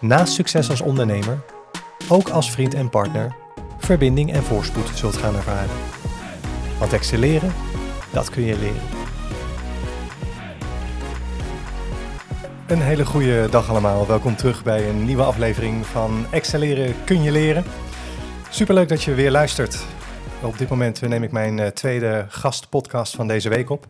naast succes als ondernemer ook als vriend en partner verbinding en voorspoed zult gaan ervaren. Want excelleren, dat kun je leren. Een hele goede dag allemaal. Welkom terug bij een nieuwe aflevering van Excelleren kun je leren. Superleuk dat je weer luistert. Op dit moment neem ik mijn uh, tweede gastpodcast van deze week op.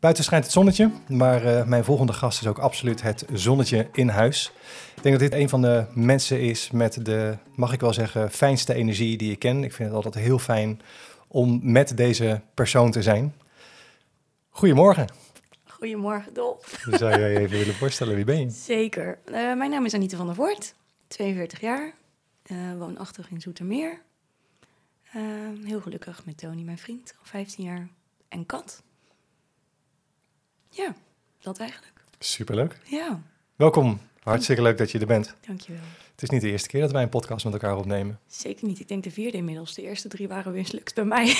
Buiten schijnt het zonnetje, maar uh, mijn volgende gast is ook absoluut het zonnetje in huis. Ik denk dat dit een van de mensen is met de, mag ik wel zeggen, fijnste energie die ik ken. Ik vind het altijd heel fijn om met deze persoon te zijn. Goedemorgen. Goedemorgen, Dol. Zou jij je even willen voorstellen, wie ben je? Zeker. Uh, mijn naam is Anita van der Voort, 42 jaar, uh, woonachtig in Zoetermeer. Heel gelukkig met Tony, mijn vriend, al 15 jaar, en kat. Ja, dat eigenlijk. Superleuk. Ja. Welkom. Hartstikke leuk dat je er bent. Dankjewel. Het is niet de eerste keer dat wij een podcast met elkaar opnemen. Zeker niet. Ik denk de vierde inmiddels. De eerste drie waren weer bij mij.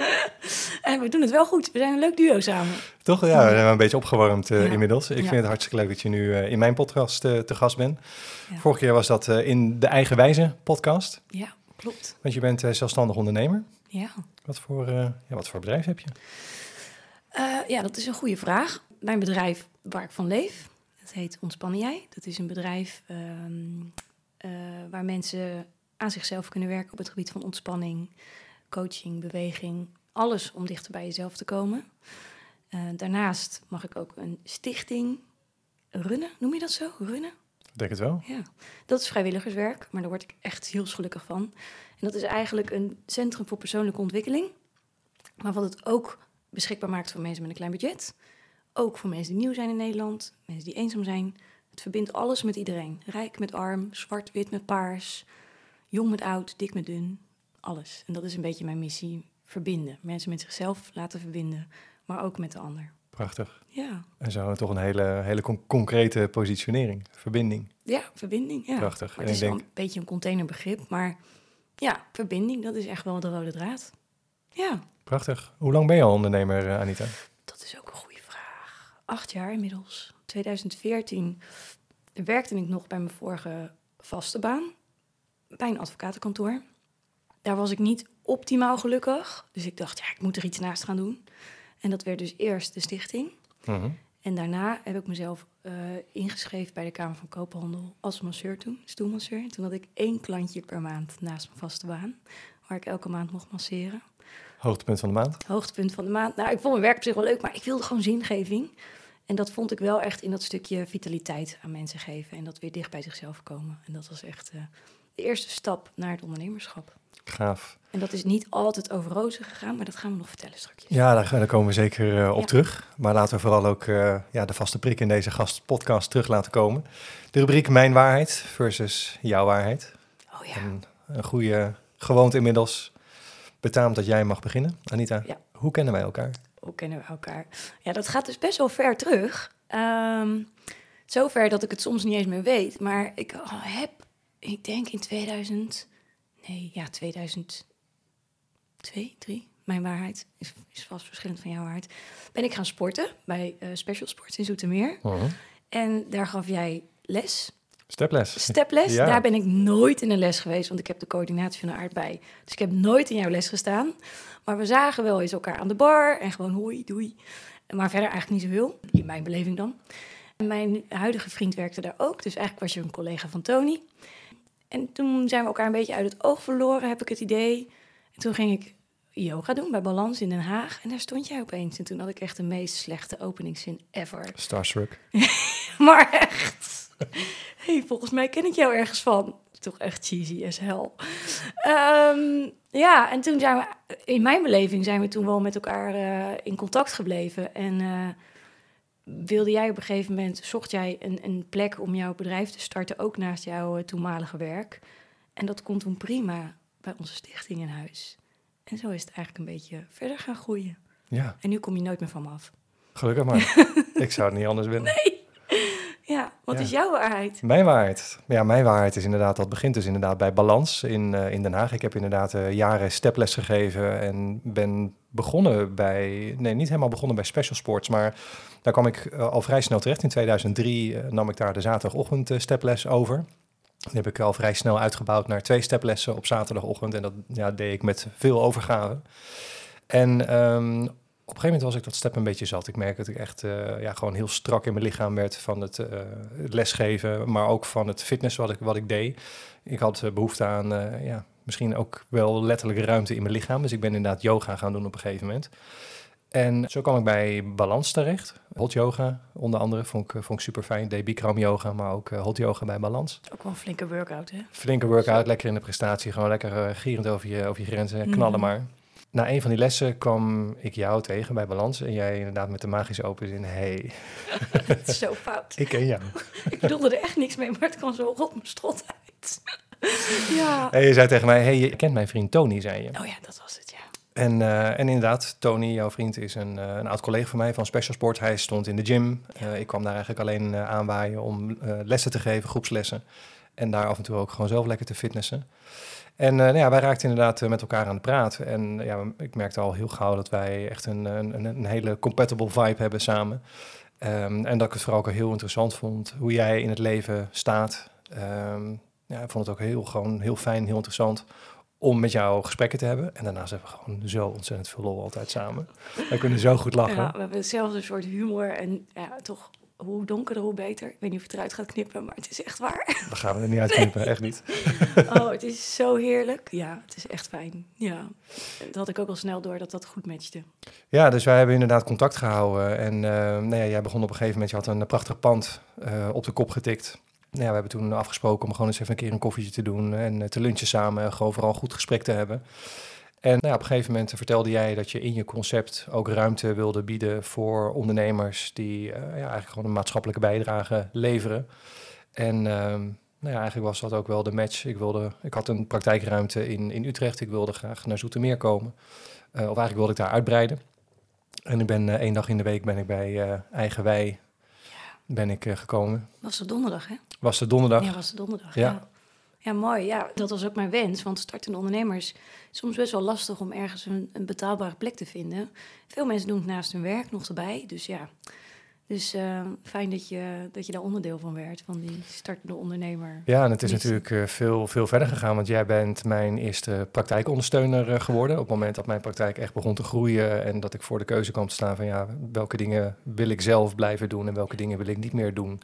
en we doen het wel goed. We zijn een leuk duo samen. Toch? Ja, we zijn een beetje opgewarmd uh, ja. inmiddels. Ik ja. vind het hartstikke leuk dat je nu uh, in mijn podcast uh, te gast bent. Ja. Vorige keer was dat in de Eigen Wijze podcast. Ja, klopt. Want je bent zelfstandig ondernemer. Ja. Wat voor, ja, wat voor bedrijf heb je? Ja, dat is een goede vraag. Mijn bedrijf waar ik van leef, dat heet Ontspannen Jij. Dat is een bedrijf um, uh, waar mensen aan zichzelf kunnen werken op het gebied van ontspanning, coaching, beweging. Alles om dichter bij jezelf te komen. Uh, daarnaast mag ik ook een stichting runnen. Noem je dat zo? Runnen? Ik denk het wel. Ja, dat is vrijwilligerswerk, maar daar word ik echt heel gelukkig van. En dat is eigenlijk een centrum voor persoonlijke ontwikkeling. Maar wat het ook beschikbaar maakt voor mensen met een klein budget. Ook voor mensen die nieuw zijn in Nederland, mensen die eenzaam zijn. Het verbindt alles met iedereen. Rijk met arm, zwart-wit met paars, jong met oud, dik met dun. Alles. En dat is een beetje mijn missie. Verbinden. Mensen met zichzelf laten verbinden, maar ook met de ander. Prachtig. Ja. En zo toch een hele, hele con concrete positionering. Verbinding. Ja, verbinding. Ja. Prachtig. Maar het is denk... een beetje een containerbegrip, maar ja, verbinding, dat is echt wel de rode draad. Ja. Prachtig. Hoe lang ben je al ondernemer, Anita? Dat is ook een goede vraag. Acht jaar inmiddels. 2014 werkte ik nog bij mijn vorige vaste baan. Bij een advocatenkantoor. Daar was ik niet optimaal gelukkig. Dus ik dacht, ja, ik moet er iets naast gaan doen. En dat werd dus eerst de stichting. -huh. En daarna heb ik mezelf uh, ingeschreven bij de Kamer van Koophandel als masseur toen, stoelmasseur. En toen had ik één klantje per maand naast mijn vaste baan, waar ik elke maand mocht masseren. Hoogtepunt van de maand? Hoogtepunt van de maand. Nou, ik vond mijn werk op zich wel leuk, maar ik wilde gewoon zingeving. En dat vond ik wel echt in dat stukje vitaliteit aan mensen geven. En dat weer dicht bij zichzelf komen. En dat was echt uh, de eerste stap naar het ondernemerschap. Gaaf. En dat is niet altijd over rozen gegaan, maar dat gaan we nog vertellen straks. Ja, daar, daar komen we zeker uh, op ja. terug. Maar laten we vooral ook uh, ja, de vaste prik in deze gastpodcast terug laten komen. De rubriek Mijn Waarheid versus Jouw Waarheid. Oh ja. En een goede gewoonte inmiddels betaamt dat jij mag beginnen. Anita, ja. hoe kennen wij elkaar? Hoe kennen we elkaar? Ja, dat gaat dus best wel ver terug. Um, zover dat ik het soms niet eens meer weet. Maar ik heb, ik denk in 2000... Nee, ja, 2002, 3, mijn waarheid is, is vast verschillend van jouw waarheid. Ben ik gaan sporten bij uh, Special Sports in Zoetermeer. Uh -huh. En daar gaf jij les. Steples. Steples, ja. daar ben ik nooit in een les geweest, want ik heb de coördinatie van de aardbei. Dus ik heb nooit in jouw les gestaan. Maar we zagen wel eens elkaar aan de bar en gewoon hoi, doei. Maar verder eigenlijk niet zoveel, in mijn beleving dan. En mijn huidige vriend werkte daar ook, dus eigenlijk was je een collega van Tony. En toen zijn we elkaar een beetje uit het oog verloren, heb ik het idee. En toen ging ik yoga doen bij Balans in Den Haag. En daar stond jij opeens. En toen had ik echt de meest slechte openingszin ever. Starstruck. maar echt. hey, volgens mij ken ik jou ergens van. Toch echt cheesy as hell. Um, ja, en toen zijn we, in mijn beleving zijn we toen wel met elkaar uh, in contact gebleven. En uh, wilde jij op een gegeven moment, zocht jij een, een plek om jouw bedrijf te starten, ook naast jouw eh, toenmalige werk. En dat kon toen prima bij onze stichting in huis. En zo is het eigenlijk een beetje verder gaan groeien. Ja, En nu kom je nooit meer van me af. gelukkig maar. ik zou het niet anders willen. Ja, wat Ja. is jouw waarheid? Mijn waarheid. Ja, mijn waarheid is inderdaad, dat begint dus inderdaad bij Balans in, eh, in Den Haag. Ik heb inderdaad eh, jaren steples gegeven en ben begonnen bij, nee, niet helemaal begonnen bij Special Sports, maar daar kwam ik eh, al vrij snel terecht. In 2003 eh, nam ik daar de zaterdagochtend steples over. Die heb ik al vrij snel uitgebouwd naar twee steplessen op zaterdagochtend en dat ja, deed ik met veel overgave. En ehm, op een gegeven moment was ik dat step een beetje zat. Ik merkte dat ik echt eh, ja, gewoon heel strak in mijn lichaam werd van het, eh, het lesgeven, maar ook van het fitness wat ik, wat ik deed. Ik had eh, behoefte aan ja, misschien ook wel letterlijke ruimte in mijn lichaam. Dus ik ben inderdaad yoga gaan doen op een gegeven moment. En zo kwam ik bij Balans terecht. Hot yoga onder andere vond ik, vond ik super fijn. Deed Bikram yoga, maar ook hot yoga bij Balans. Ook wel een flinke workout, hè? Flinke workout, lekker in de prestatie. Gewoon lekker gierend over je, over je grenzen, knallen Mhm. maar. Na een van die lessen kwam ik jou tegen bij Balans. En jij inderdaad met de magische open zin. hey, Het is zo fout. ik ken jou. Ik bedoelde er echt niks mee, maar het kwam zo rot mijn strot uit. ja. En je zei tegen mij, hey, je kent mijn vriend Tony, zei je. Oh ja, dat was het, ja. En, eh, en inderdaad, Tony, jouw vriend, is een, eh, een oud collega van mij van Special Sport. Hij stond in de gym. Eh, ik kwam daar eigenlijk alleen aanwaaien om lessen te geven, groepslessen. En daar af en toe ook gewoon zelf lekker te fitnessen. En eh, nou ja, wij raakten inderdaad eh, met elkaar aan de praat. En ja, ik merkte al heel gauw dat wij echt een, een, een- een hele compatible vibe hebben samen. Ehm, en dat ik het vooral ook heel interessant vond hoe jij in het leven staat. Ehm, ja, ik vond het ook heel, gewoon heel fijn, heel interessant om met jou gesprekken te hebben. En daarnaast hebben we gewoon zo ontzettend veel lol altijd samen. Wij kunnen zo goed lachen. Ja, we hebben hetzelfde soort humor en ja, toch hoe donkerder, hoe beter. Ik weet niet of je het eruit gaat knippen, maar het is echt waar. Dan gaan we er niet uitknippen, echt niet. Oh, het is zo heerlijk. Ja, het is echt fijn. Ja, dat had ik ook al snel door dat dat goed matchte. Ja, dus wij hebben inderdaad contact gehouden. En uh, nou ja, jij begon op een gegeven moment, je had een prachtig pand uh, op de kop getikt. Nou ja, we hebben toen afgesproken om gewoon eens even een keer een koffietje te doen en te lunchen samen, gewoon vooral goed gesprek te hebben. En nou ja, op een gegeven moment vertelde jij dat je in je concept ook ruimte wilde bieden voor ondernemers die uh, ja, eigenlijk gewoon een maatschappelijke bijdrage leveren. En nou ja, eigenlijk was dat ook wel de match. Ik, wilde, ik had een praktijkruimte in, in Utrecht, ik wilde graag naar Zoetermeer komen. Uh, of eigenlijk wilde ik daar uitbreiden. En ik ben uh, één dag in de week ben ik bij Eigen Wij ben ik gekomen. Was het donderdag, hè? Was het donderdag? Ja, was het donderdag, ja. ja. Ja, mooi. Ja, dat was ook mijn wens. Want startende ondernemers soms best wel lastig om ergens een, een, betaalbare plek te vinden. Veel mensen doen het naast hun werk nog erbij. Dus ja, dus uh, fijn dat je, dat je daar onderdeel van werd, van die startende ondernemer. Ja, en het is natuurlijk uh, veel, veel verder gegaan. Want jij bent mijn eerste praktijkondersteuner uh, geworden. Op het moment dat mijn praktijk echt begon te groeien. En dat ik voor de keuze kwam te staan van ja, welke dingen wil ik zelf blijven doen en welke dingen wil ik niet meer doen.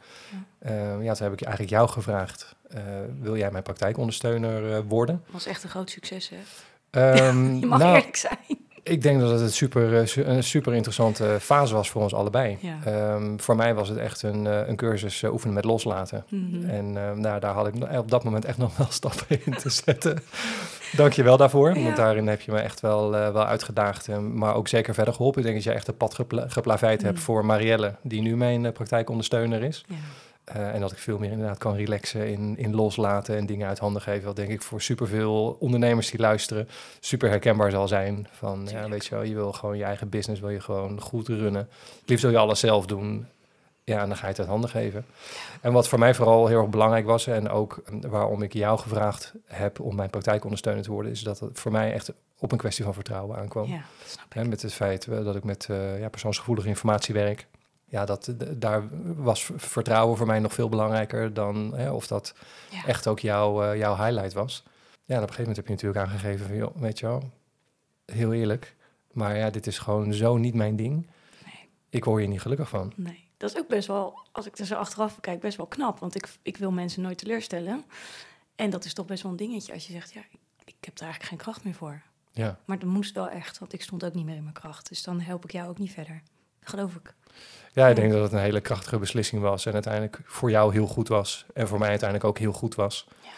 Ja, ja toen heb ik eigenlijk jou gevraagd. eh, wil jij mijn praktijkondersteuner worden? Dat was echt een groot succes, hè? Um, je mag nou, eerlijk zijn. Ik denk dat het een super, een super interessante fase was voor ons allebei. Ja. Um, voor mij was het echt een, uh, een cursus uh, oefenen met loslaten. Mhm. Mm -hmm. En nou, daar had ik op dat moment echt nog wel stappen in te zetten. Dank je wel daarvoor, Ja. want daarin heb je me echt wel, uh, wel uitgedaagd. maar ook zeker verder geholpen. Ik denk dat je echt een pad gepla geplaveid Mhm. hebt voor Marielle, die nu mijn uh, praktijkondersteuner is. Ja. Uh, en dat ik veel meer inderdaad kan relaxen in, in loslaten en dingen uit handen geven. Wat denk ik voor superveel ondernemers die luisteren super herkenbaar zal zijn. Van ja, weet je wel, je wil gewoon je eigen business, wil je gewoon goed runnen. Het liefst wil je alles zelf doen. Ja, en dan ga je het uit handen geven. En wat voor mij vooral heel erg belangrijk was, en ook waarom ik jou gevraagd heb om mijn praktijkondersteuner te worden, is dat het voor mij echt op een kwestie van vertrouwen aankwam. Ja, snap ik. En met het feit dat ik met uh, ja, persoonsgevoelige informatie werk ja, dat, daar was vertrouwen voor mij nog veel belangrijker dan hè, of dat Ja. echt ook jouw, uh, jouw highlight was. Ja, en op een gegeven moment heb je natuurlijk aangegeven van, joh, weet je wel, heel eerlijk, maar ja, dit is gewoon zo niet mijn ding. Nee. Ik hoor je niet gelukkig van. Nee, dat is ook best wel, als ik er zo achteraf bekijk, best wel knap. Want ik, ik wil mensen nooit teleurstellen. En dat is toch best wel een dingetje als je zegt, ja, ik, ik heb er eigenlijk geen kracht meer voor. Ja. Maar dat moest wel echt, want ik stond ook niet meer in mijn kracht. Dus dan help ik jou ook niet verder. Geloof ik. Ja, ik denk dat het een hele krachtige beslissing was. En uiteindelijk voor jou heel goed was. En voor mij uiteindelijk ook heel goed was. Ja.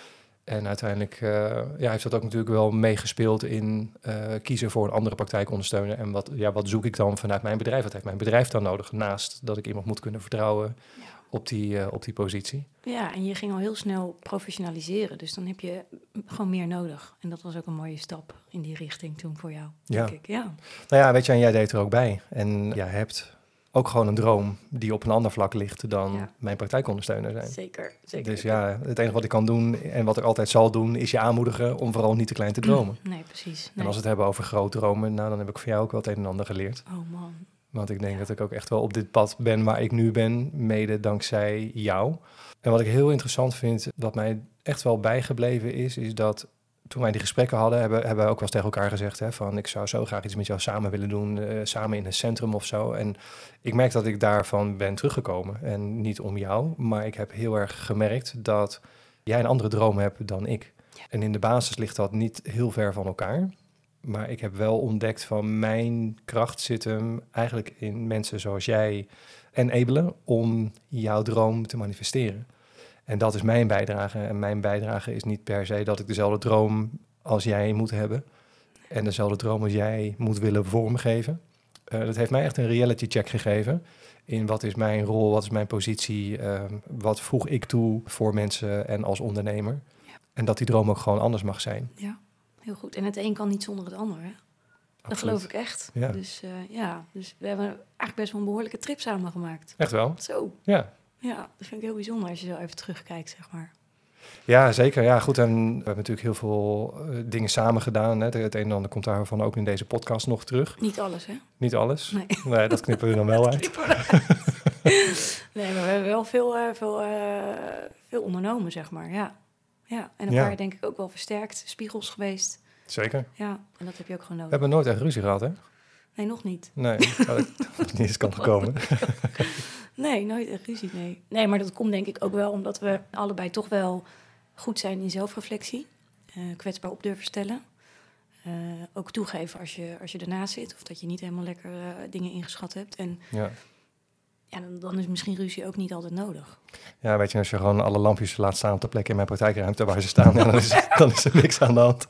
En uiteindelijk eh, ja, heeft dat ook natuurlijk wel meegespeeld in eh, kiezen voor een andere praktijkondersteuner. En wat, ja, wat zoek ik dan vanuit mijn bedrijf? Wat heeft mijn bedrijf dan nodig? Naast dat ik iemand moet kunnen vertrouwen Ja. op, die, eh, op die positie. Ja, en je ging al heel snel professionaliseren. Dus dan heb je gewoon meer nodig. En dat was ook een mooie stap in die richting toen voor jou, Ja. denk ik. Ja, Nou ja, weet je, en jij deed er ook bij. En jij hebt ook gewoon een droom die op een ander vlak ligt dan Ja. mijn praktijkondersteuner zijn. zeker. zeker. Dus ja, het enige wat ik kan doen en wat ik altijd zal doen, is je aanmoedigen om vooral niet te klein te dromen. Nee, precies. En als we het hebben over groot dromen, nou, dan heb ik van jou ook wel het een en ander geleerd. Oh man. Want ik denk Ja. dat ik ook echt wel op dit pad ben waar ik nu ben, mede dankzij jou. En wat ik heel interessant vind, wat mij echt wel bijgebleven is, is dat toen wij die gesprekken hadden, hebben, hebben wij ook wel eens tegen elkaar gezegd hè, van ik zou zo graag iets met jou samen willen doen, eh, samen in een centrum of zo. En ik merk dat ik daarvan ben teruggekomen. En niet om jou, maar ik heb heel erg gemerkt dat jij een andere droom hebt dan ik. Ja. En in de basis ligt dat niet heel ver van elkaar. Maar ik heb wel ontdekt van mijn kracht zit hem eigenlijk in mensen zoals jij enabelen om jouw droom te manifesteren. En dat is mijn bijdrage. En mijn bijdrage is niet per se dat ik dezelfde droom als jij moet hebben. En dezelfde droom als jij moet willen vormgeven. Eh, dat heeft mij echt een reality check gegeven. In wat is mijn rol, wat is mijn positie, eh, wat voeg ik toe voor mensen en als ondernemer. Ja. En dat die droom ook gewoon anders mag zijn. Ja, heel goed. En het een kan niet zonder het ander, hè? Dat geloof ik echt. Ja. Dus eh, ja, dus we hebben eigenlijk best wel een behoorlijke trip samen gemaakt. Echt wel? Zo, Ja. Ja, dat vind ik heel bijzonder als je zo even terugkijkt, zeg maar. Ja, zeker. Ja, goed. En we hebben natuurlijk heel veel eh, dingen samen gedaan. Hè. Het een en ander komt daarvan ook in deze podcast nog terug. Niet alles, hè? Niet alles. Nee. Nee, dat knippen we dan wel uit. nee, maar we hebben wel veel, eh, veel, eh, veel ondernomen, zeg maar. Ja. ja. En Ja. elkaar denk ik ook wel versterkt. Spiegels geweest. Zeker. Ja, en dat heb je ook gewoon We nodig. hebben nooit echt ruzie gehad, hè? Nee, nog niet. Nee, dat niet eens kan gekomen. Nee, nooit echt ruzie, nee. Nee, maar dat komt denk ik ook wel omdat we allebei toch wel goed zijn in zelfreflectie. eh, kwetsbaar op durven stellen. Eh, ook toegeven als je, als je ernaast zit of dat je niet helemaal lekker eh, dingen ingeschat hebt. En Ja. ja, dan, dan is misschien ruzie ook niet altijd nodig. ja, weet je, als je gewoon alle lampjes laat staan op de plek in mijn praktijkruimte waar ze staan, ja, dan, is, dan is er niks aan de hand.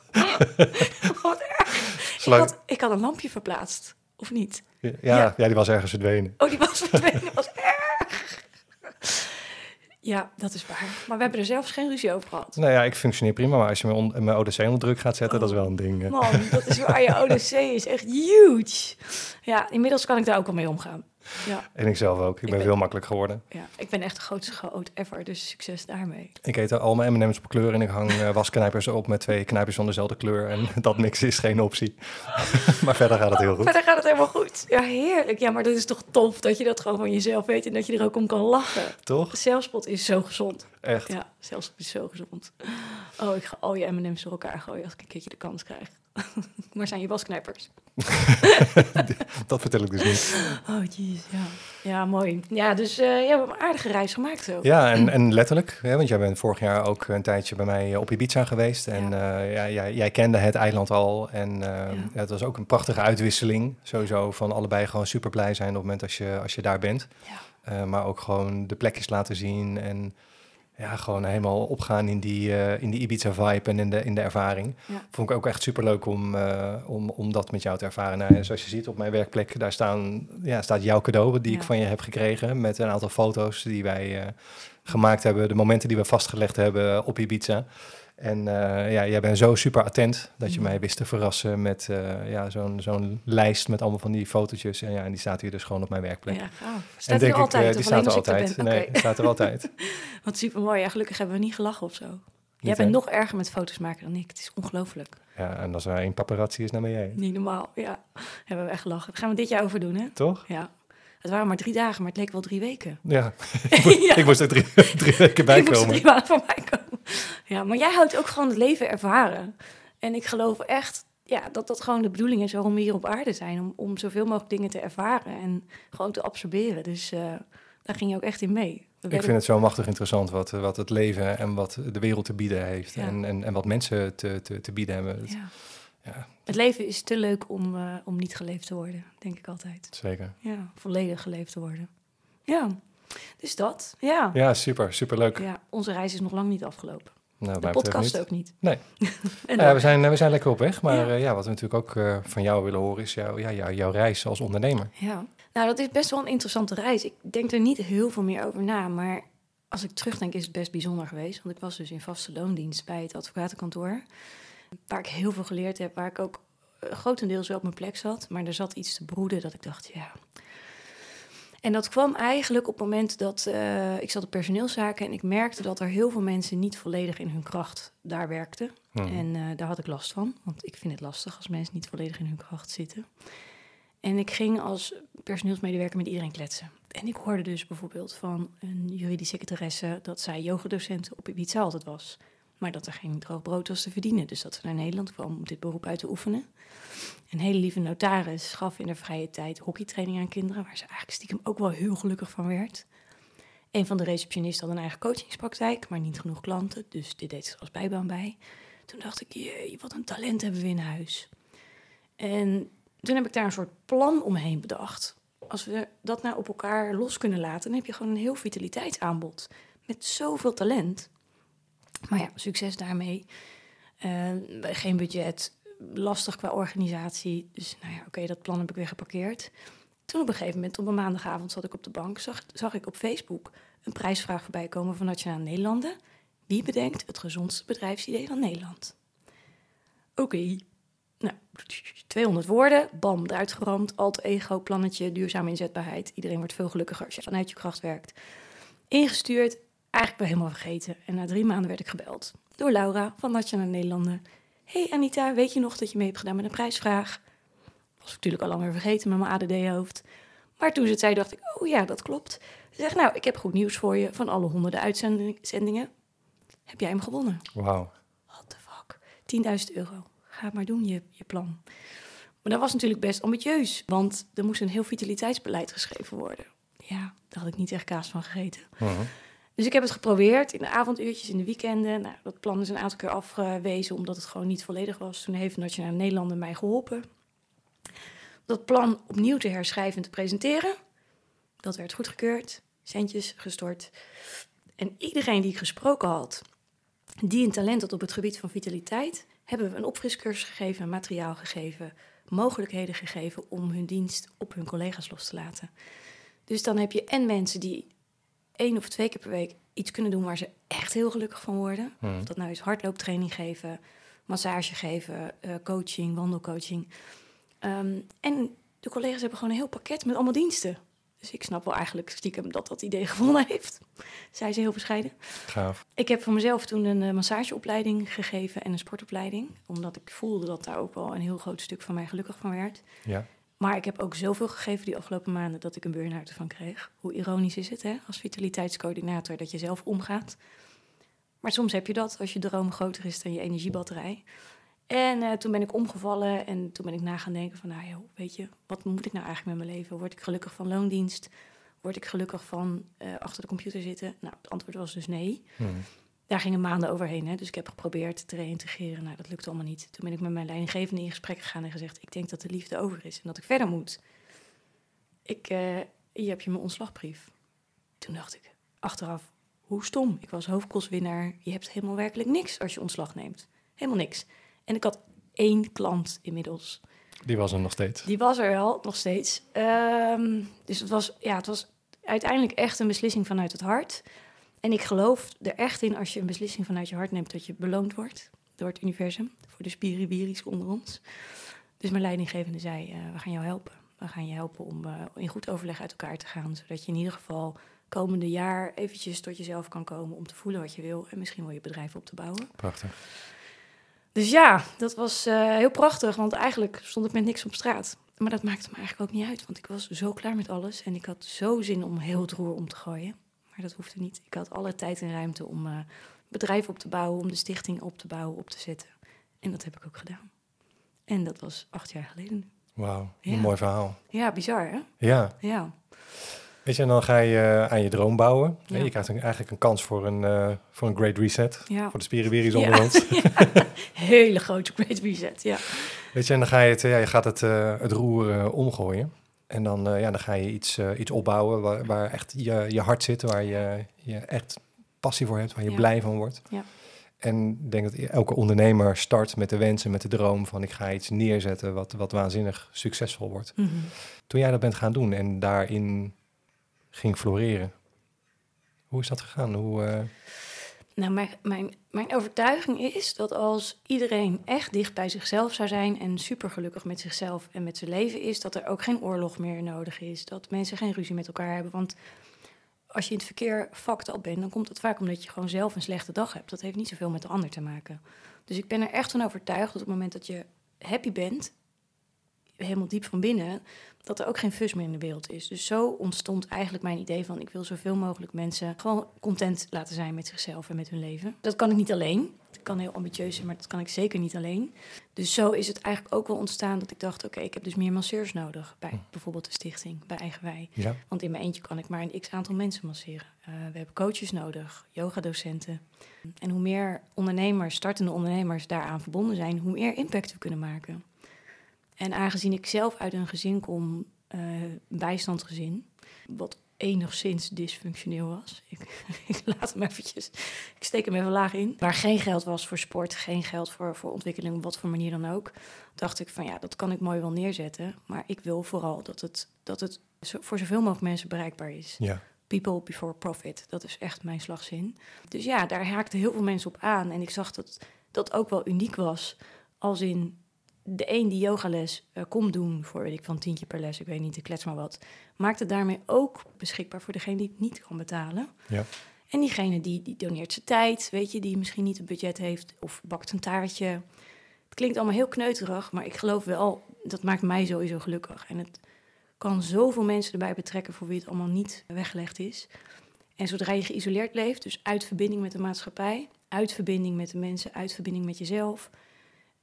Wat erg. Ik Zolang- had, ik had een lampje verplaatst, of niet? Ja, Ja. ja. die was ergens verdwenen. Oh, die was verdwenen. Ja, dat is waar. Maar we hebben er zelfs geen ruzie over gehad. Nou ja, ik functioneer prima, maar als je mijn, mijn ODC onder druk gaat zetten, Oh. dat is wel een ding. Man, dat is waar je ODC is echt huge. Ja, inmiddels kan ik daar ook wel mee omgaan. Ja, En ik zelf ook. Ik ben ben- veel makkelijk geworden. ja. ik ben echt de grootste chaot ever, dus succes daarmee. Ik eet al mijn M&M's op kleur en ik hang eh, wasknijpers op met twee knijpers van dezelfde kleur. En dat mixen is geen optie. maar verder gaat het heel goed. Verder gaat het helemaal goed. Ja, heerlijk. Ja, maar dat is toch tof dat je dat gewoon van jezelf weet en dat je er ook om kan lachen. Toch? Zelfspot is zo gezond. Echt. Ja, zelfspot is zo gezond. Oh, ik ga al je M&M's door elkaar gooien als ik een keertje de kans krijg. Waar zijn je wasknijpers? Dat vertel ik dus niet. Oh, jeez, ja. Ja, mooi. Ja, dus eh, ja, we hebben een aardige reis gemaakt zo. Ja, en, en letterlijk, hè, want jij bent vorig jaar ook een tijdje bij mij op Ibiza geweest. En eh, ja, jij, jij kende het eiland al. En eh, Ja. ja, het was ook een prachtige uitwisseling. Sowieso van allebei gewoon super blij zijn op het moment als je, als je daar bent. Ja. Eh, maar ook gewoon de plekjes laten zien en ja, gewoon helemaal opgaan in die, eh, in die Ibiza-vibe en in de, in de ervaring. Ja. Vond ik ook echt super leuk om, eh, om, om dat met jou te ervaren. Nou, zoals je ziet op mijn werkplek, daar staan, ja, staat jouw cadeau die ik van je heb gekregen. Met een aantal foto's die wij eh, gemaakt hebben, de momenten die we vastgelegd hebben op Ibiza. En eh, ja, jij bent zo super attent dat je Mm. mij wist te verrassen met eh, ja, zo'n zo'n lijst met allemaal van die fotootjes. En ja, en die staat hier dus gewoon op mijn werkplek. Ja, gaaf. en Staat denk hier altijd? ik, eh, die of alleen staat er ik altijd. Nee, die staat er altijd. Wat super mooi. Ja, gelukkig hebben we niet gelachen of zo. Jij Niet, bent hè? nog erger met foto's maken dan ik. Het is ongelooflijk. Ja, en als er één paparazzi is, naar ben jij. Niet normaal. Ja, hebben we echt gelachen. Dat gaan we dit jaar over doen, hè? Toch? Ja. Het waren maar drie dagen, maar het leek wel drie weken. Ja, ja. ik moest er drie, drie weken bij moest er komen. drie maanden van mij komen. Ja, maar jij houdt ook gewoon het leven ervaren. En ik geloof echt ja, dat dat gewoon de bedoeling is waarom we hier op aarde zijn. Om, om zoveel mogelijk dingen te ervaren en gewoon te absorberen. Dus eh, daar ging je ook echt in mee. We Ik vind het zo machtig interessant wat, wat het leven en wat de wereld te bieden heeft. Ja. En, en, en wat mensen te, te, te bieden hebben. Ja. Ja, Het leven is te leuk om, eh, om niet geleefd te worden, denk ik altijd. zeker. Ja, volledig geleefd te worden. Ja, dus dat. Ja. Ja, super, super leuk. ja, onze reis is nog lang niet afgelopen. Nou, De podcast niet. ook niet. Nee. en Ja, we, zijn, we zijn lekker op weg. Maar Ja. ja. ja, wat we natuurlijk ook eh, van jou willen horen is jouw, ja, jouw, jouw reis als ondernemer. Ja, nou dat is best wel een interessante reis. Ik denk er niet heel veel meer over na, maar als ik terugdenk is het best bijzonder geweest. Want ik was dus in vaste loondienst bij het advocatenkantoor, waar ik heel veel geleerd heb, waar ik ook eh, grotendeels wel op mijn plek zat. Maar er zat iets te broeden dat ik dacht, ja... En dat kwam eigenlijk op het moment dat eh, ik zat op personeelszaken en ik merkte dat er heel veel mensen niet volledig in hun kracht daar werkten. Hmm. En eh, daar had ik last van, want ik vind het lastig als mensen niet volledig in hun kracht zitten. En ik ging als personeelsmedewerker met iedereen kletsen. En ik hoorde dus bijvoorbeeld van een juridische secretaresse dat zij yogadocent op Ibiza altijd was. Maar dat er geen droog brood was te verdienen. Dus dat ze naar Nederland kwam om dit beroep uit te oefenen. Een hele lieve notaris gaf in de vrije tijd hockeytraining aan kinderen, waar ze eigenlijk stiekem ook wel heel gelukkig van werd. Een van de receptionisten had een eigen coachingspraktijk, maar niet genoeg klanten, dus dit deed ze als bijbaan bij. Toen dacht ik, jee, wat een talent hebben we in huis. En toen heb ik daar een soort plan omheen bedacht. Als we dat nou op elkaar los kunnen laten, dan heb je gewoon een heel vitaliteitsaanbod. Met zoveel talent. Maar ja, succes daarmee. Eh, geen budget, lastig qua organisatie. Dus nou ja, oké, dat plan heb ik weer geparkeerd. Toen op een gegeven moment, op een maandagavond, zat ik op de bank, zag, zag ik op Facebook een prijsvraag voorbij komen van Nationale Nederlanden. Wie bedenkt het gezondste bedrijfsidee van Nederland? Oké, nou, 200 woorden, bam, eruit geramd. Alt ego, plannetje, duurzame inzetbaarheid. Iedereen wordt veel gelukkiger als je vanuit je kracht werkt. Ingestuurd, eigenlijk wel helemaal vergeten. En na drie maanden werd ik gebeld door Laura van Nationale Nederlanden. Hey Anita, weet je nog dat je mee hebt gedaan met een prijsvraag? Was ik natuurlijk al lang weer vergeten met mijn ADD-hoofd. Maar toen ze het zei, dacht ik, oh ja, dat klopt. Ze zegt, nou, ik heb goed nieuws voor je. Van alle honderden uitzendingen heb jij hem gewonnen. Wauw. What the fuck? 10.000 euro. Ga het maar doen, je, je plan. Maar dat was natuurlijk best ambitieus, want er moest een heel vitaliteitsbeleid geschreven worden. Ja, daar had ik niet echt kaas van gegeten. Mhm. Dus ik heb het geprobeerd in de avonduurtjes, in de weekenden. Nou, dat plan is een aantal keer afgewezen omdat het gewoon niet volledig was. Toen heeft Nationale Nederlanden mij geholpen. Dat plan opnieuw te herschrijven en te presenteren. Dat werd goedgekeurd, centjes gestort. En iedereen die ik gesproken had, die een talent had op het gebied van vitaliteit, hebben we een opfriscursus gegeven, materiaal gegeven, mogelijkheden gegeven om hun dienst op hun collega's los te laten. Dus dan heb je en mensen die één of twee keer per week iets kunnen doen waar ze echt heel gelukkig van worden. Mhm. Of dat nou is hardlooptraining geven, massage geven, eh, coaching, wandelcoaching. Ehm, en de collega's hebben gewoon een heel pakket met allemaal diensten. Dus ik snap wel eigenlijk stiekem dat dat idee gewonnen heeft. Zei ze heel bescheiden. Gaaf. Ik heb voor mezelf toen een eh, massageopleiding gegeven en een sportopleiding. Omdat ik voelde dat daar ook wel een heel groot stuk van mij gelukkig van werd. Ja. Maar ik heb ook zoveel gegeven die afgelopen maanden dat ik een burn-out ervan kreeg. Hoe ironisch is het, hè? Als vitaliteitscoördinator dat je zelf omgaat. Maar soms heb je dat als je droom groter is dan je energiebatterij. En eh, toen ben ik omgevallen en toen ben ik na gaan denken van... nou joh, weet je, wat moet ik nou eigenlijk met mijn leven? Word ik gelukkig van loondienst? Word ik gelukkig van eh, achter de computer zitten? Nou, het antwoord was dus nee. Mhm. Daar gingen maanden overheen. Hè? Dus ik heb geprobeerd te reïntegreren. Nou, dat lukte allemaal niet. Toen ben ik met mijn leidinggevende in gesprek gegaan en gezegd... ik denk dat de liefde over is en dat ik verder moet. Ik, eh, hier heb je mijn ontslagbrief. Toen dacht ik, achteraf, hoe stom. Ik was hoofdkostwinnaar. Je hebt helemaal werkelijk niks als je ontslag neemt. Helemaal niks. En ik had één klant inmiddels. Die was er nog steeds. Die was er wel, nog steeds. Ehm, dus het was, ja, het was uiteindelijk echt een beslissing vanuit het hart. En ik geloof er echt in als je een beslissing vanuit je hart neemt... dat je beloond wordt door het universum. Voor de spiribiris onder ons. Dus mijn leidinggevende zei, eh, we gaan jou helpen. We gaan je helpen om eh, in goed overleg uit elkaar te gaan. Zodat je in ieder geval komende jaar eventjes tot jezelf kan komen... om te voelen wat je wil en misschien wel je bedrijf op te bouwen. Prachtig. Dus ja, dat was eh, heel prachtig, want eigenlijk stond ik met niks op straat. Maar dat maakte me eigenlijk ook niet uit, want ik was zo klaar met alles. En ik had zo zin om heel het roer om te gooien. Maar dat hoefde niet. Ik had alle tijd en ruimte om uh, bedrijf op te bouwen, om de stichting op te bouwen, op te zetten. En dat heb ik ook gedaan. En dat was acht jaar geleden. Wauw, Ja. een mooi verhaal. Ja, bizar hè? Ja. Ja. Weet je, en dan ga je eh, aan je droom bouwen. Ja. Je krijgt een- eigenlijk een kans voor een, eh, voor een great reset. Ja. Voor de spiribiris Ja. onder ons. Hele grote great reset, ja. Weet je, en dan, ga je het, ja, je gaat het, het roer omgooien. En dan, eh, ja, dan ga je iets, eh, iets opbouwen waar, waar echt je, je hart zit, waar je, je echt passie voor hebt, waar je Ja. blij van wordt. Ja. En ik denk dat elke ondernemer start met de wens en met de droom van ik ga iets neerzetten wat, wat waanzinnig succesvol wordt. Mhm. Toen jij dat bent gaan doen en daarin ging floreren, hoe is dat gegaan? Hoe, eh, Nou, mijn, mijn, mijn overtuiging is dat als iedereen echt dicht bij zichzelf zou zijn en super gelukkig met zichzelf en met zijn leven is, dat er ook geen oorlog meer nodig is. Dat mensen geen ruzie met elkaar hebben. Want als je in het verkeer fucked al bent, dan komt het vaak omdat je gewoon zelf een slechte dag hebt. Dat heeft niet zoveel met de ander te maken. Dus ik ben er echt van overtuigd dat op het moment dat je happy bent, helemaal diep van binnen, dat er ook geen fus meer in de wereld is. Dus zo ontstond eigenlijk mijn idee van ik wil zoveel mogelijk mensen gewoon content laten zijn met zichzelf en met hun leven. Dat kan ik niet alleen. Het kan heel ambitieus zijn, maar dat kan ik zeker niet alleen. Dus zo is het eigenlijk ook wel ontstaan dat ik dacht, oké, ik heb dus meer masseurs nodig bij bijvoorbeeld de stichting, bij Eigenwij. ja, Want in mijn eentje kan ik maar een x aantal mensen masseren. Eh, we hebben coaches nodig, yogadocenten. En hoe meer ondernemers, startende ondernemers daaraan verbonden zijn, hoe meer impact we kunnen maken. En aangezien ik zelf uit een gezin kom, een bijstandsgezin, wat enigszins dysfunctioneel was. Ik, ik laat hem eventjes, ik steek hem even laag in. Waar geen geld was voor sport, geen geld voor, voor ontwikkeling, op wat voor manier dan ook. Dacht ik van ja, dat kan ik mooi wel neerzetten. Maar ik wil vooral dat het, dat het voor zoveel mogelijk mensen bereikbaar is. ja, People before profit. Dat is echt mijn slagzin. Dus ja, daar haakten heel veel mensen op aan. En ik zag dat dat ook wel uniek was. Als in de een die yogales eh komt doen voor, weet ik, van tientje per les, ik weet niet, ik klets maar wat. Maakt het daarmee ook beschikbaar voor degene die het niet kan betalen. ja, En diegene die, die doneert zijn tijd, weet je, die misschien niet het budget heeft of bakt een taartje. Het klinkt allemaal heel kneuterig, maar ik geloof wel, dat maakt mij sowieso gelukkig. En het kan zoveel mensen erbij betrekken voor wie het allemaal niet weggelegd is. En zodra je geïsoleerd leeft, dus uit verbinding met de maatschappij, uit verbinding met de mensen, uit verbinding met jezelf,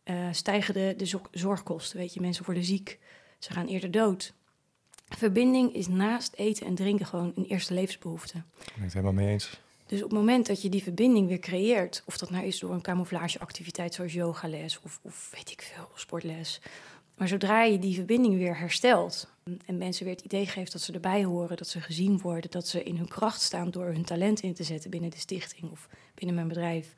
eh, stijgen de, de zo- zorgkosten. Weet je, mensen worden ziek, ze gaan eerder dood. Verbinding is naast eten en drinken gewoon een eerste levensbehoefte. ik ben het helemaal mee eens. Dus op het moment dat je die verbinding weer creëert, of dat nou is door een camouflageactiviteit zoals yogales of, of weet ik veel, sportles. Maar zodra je die verbinding weer herstelt en mensen weer het idee geeft dat ze erbij horen, dat ze gezien worden, dat ze in hun kracht staan door hun talent in te zetten binnen de stichting of binnen mijn bedrijf.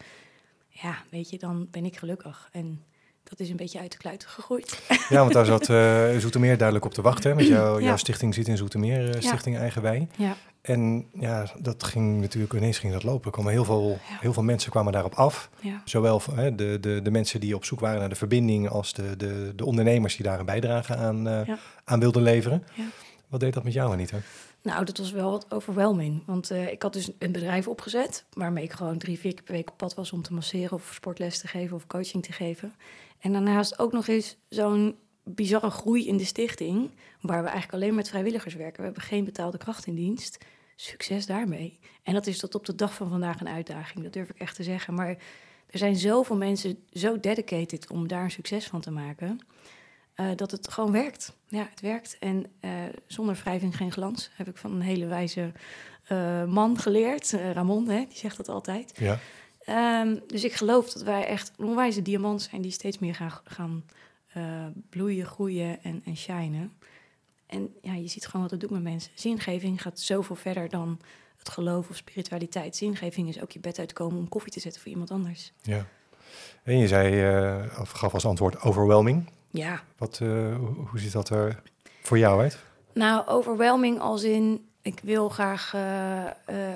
Ja, weet je, dan ben ik gelukkig. En dat is een beetje uit de kluiten gegroeid. Ja, want daar zat eh Zoetermeer duidelijk op te wachten. Want jou, Ja. jouw stichting zit in Zoetermeer, eh, Stichting Eigenwij. Ja, En ja, dat ging natuurlijk ineens ging dat lopen. Er kwamen heel veel, Ja. heel veel mensen kwamen daarop af. ja. Zowel hè, de, de, de mensen die op zoek waren naar de verbinding als de, de, de ondernemers die daar een bijdrage aan, eh, Ja. aan wilden leveren. Ja. Wat deed dat met jou, Anita? Nou, dat was wel wat overwhelming. Want eh, ik had dus een bedrijf opgezet... waarmee ik gewoon drie, vier keer per week op pad was... om te masseren of sportles te geven of coaching te geven. En daarnaast ook nog eens zo'n bizarre groei in de stichting... waar we eigenlijk alleen met vrijwilligers werken. We hebben geen betaalde kracht in dienst. Succes daarmee. En dat is tot op de dag van vandaag een uitdaging. Dat durf ik echt te zeggen. Maar er zijn zoveel mensen zo dedicated om daar een succes van te maken... eh, dat het gewoon werkt. Ja, het werkt. En eh, zonder wrijving geen glans. Heb ik van een hele wijze eh, man geleerd. Ramon, hè, die zegt dat altijd. Ja, Ehm, dus ik geloof dat wij echt een onwijze diamant zijn... die steeds meer gaan, gaan bloeien, groeien en, en shinen. En ja, je ziet gewoon wat het doet met mensen. Zingeving gaat zoveel verder dan het geloof of spiritualiteit. Zingeving is ook je bed uitkomen om koffie te zetten voor iemand anders. ja. En je zei, of gaf als antwoord overwhelming. Ja, Wat, eh, hoe, ziet dat er voor jou uit? Nou, overwhelming als in, ik wil graag eh, eh,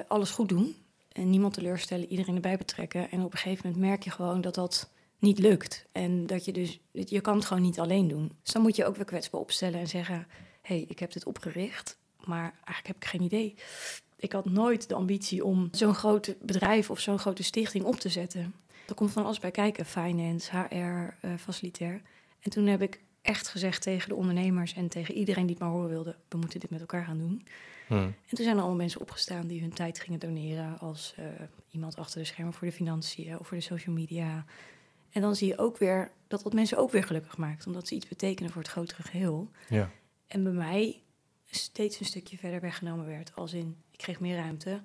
alles goed doen. En niemand teleurstellen, iedereen erbij betrekken. En op een gegeven moment merk je gewoon dat dat niet lukt. En dat je dus, je kan het gewoon niet alleen doen. Dus dan moet je ook weer kwetsbaar opstellen en zeggen... hé, hey, ik heb dit opgericht, maar eigenlijk heb ik geen idee. Ik had nooit de ambitie om zo'n groot bedrijf of zo'n grote stichting op te zetten. Er komt van alles bij kijken, finance, HR, facilitair. En toen heb ik echt gezegd tegen de ondernemers en tegen iedereen die het maar horen wilde, we moeten dit met elkaar gaan doen. Hm. En toen zijn er allemaal mensen opgestaan die hun tijd gingen doneren als eh, iemand achter de schermen voor de financiën of voor de social media. En dan zie je ook weer dat dat mensen ook weer gelukkig maakt, omdat ze iets betekenen voor het grotere geheel. Ja, En bij mij steeds een stukje verder weggenomen werd, als in ik kreeg meer ruimte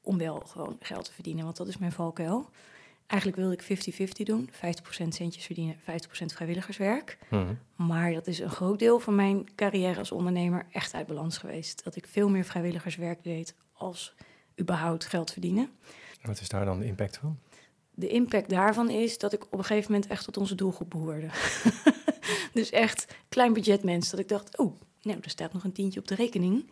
om wel gewoon geld te verdienen, want dat is mijn valkuil. Eigenlijk wilde ik 50-50 doen, 50% centjes verdienen, 50% vrijwilligerswerk. Hm. Maar dat is een groot deel van mijn carrière als ondernemer echt uit balans geweest. Dat ik veel meer vrijwilligerswerk deed als überhaupt geld verdienen. Wat is daar dan de impact van? de impact daarvan is dat ik op een gegeven moment echt tot onze doelgroep behoorde. dus echt klein budget mens. Dat ik dacht, oh, nou, er staat nog een tientje op de rekening.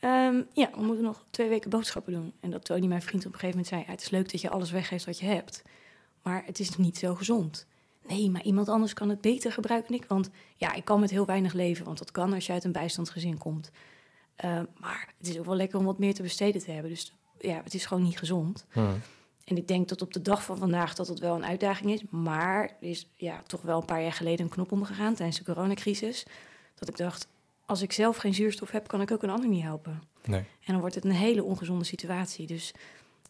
Ehm, ja, we moeten nog twee weken boodschappen doen. En dat Tony, mijn vriend, op een gegeven moment zei... Het is leuk dat je alles weggeeft wat je hebt. Maar het is niet zo gezond. Nee, maar iemand anders kan het beter gebruiken dan ik. Want ja, ik kan met heel weinig leven. Want dat kan als je uit een bijstandsgezin komt. Ehm, maar het is ook wel lekker om wat meer te besteden te hebben. Dus ja, het is gewoon niet gezond. Hmm. En ik denk dat op de dag van vandaag dat het wel een uitdaging is. Maar er is ja, toch wel een paar jaar geleden een knop omgegaan tijdens de coronacrisis. Dat ik dacht, als ik zelf geen zuurstof heb, kan ik ook een ander niet helpen. Nee. En dan wordt het een hele ongezonde situatie. Dus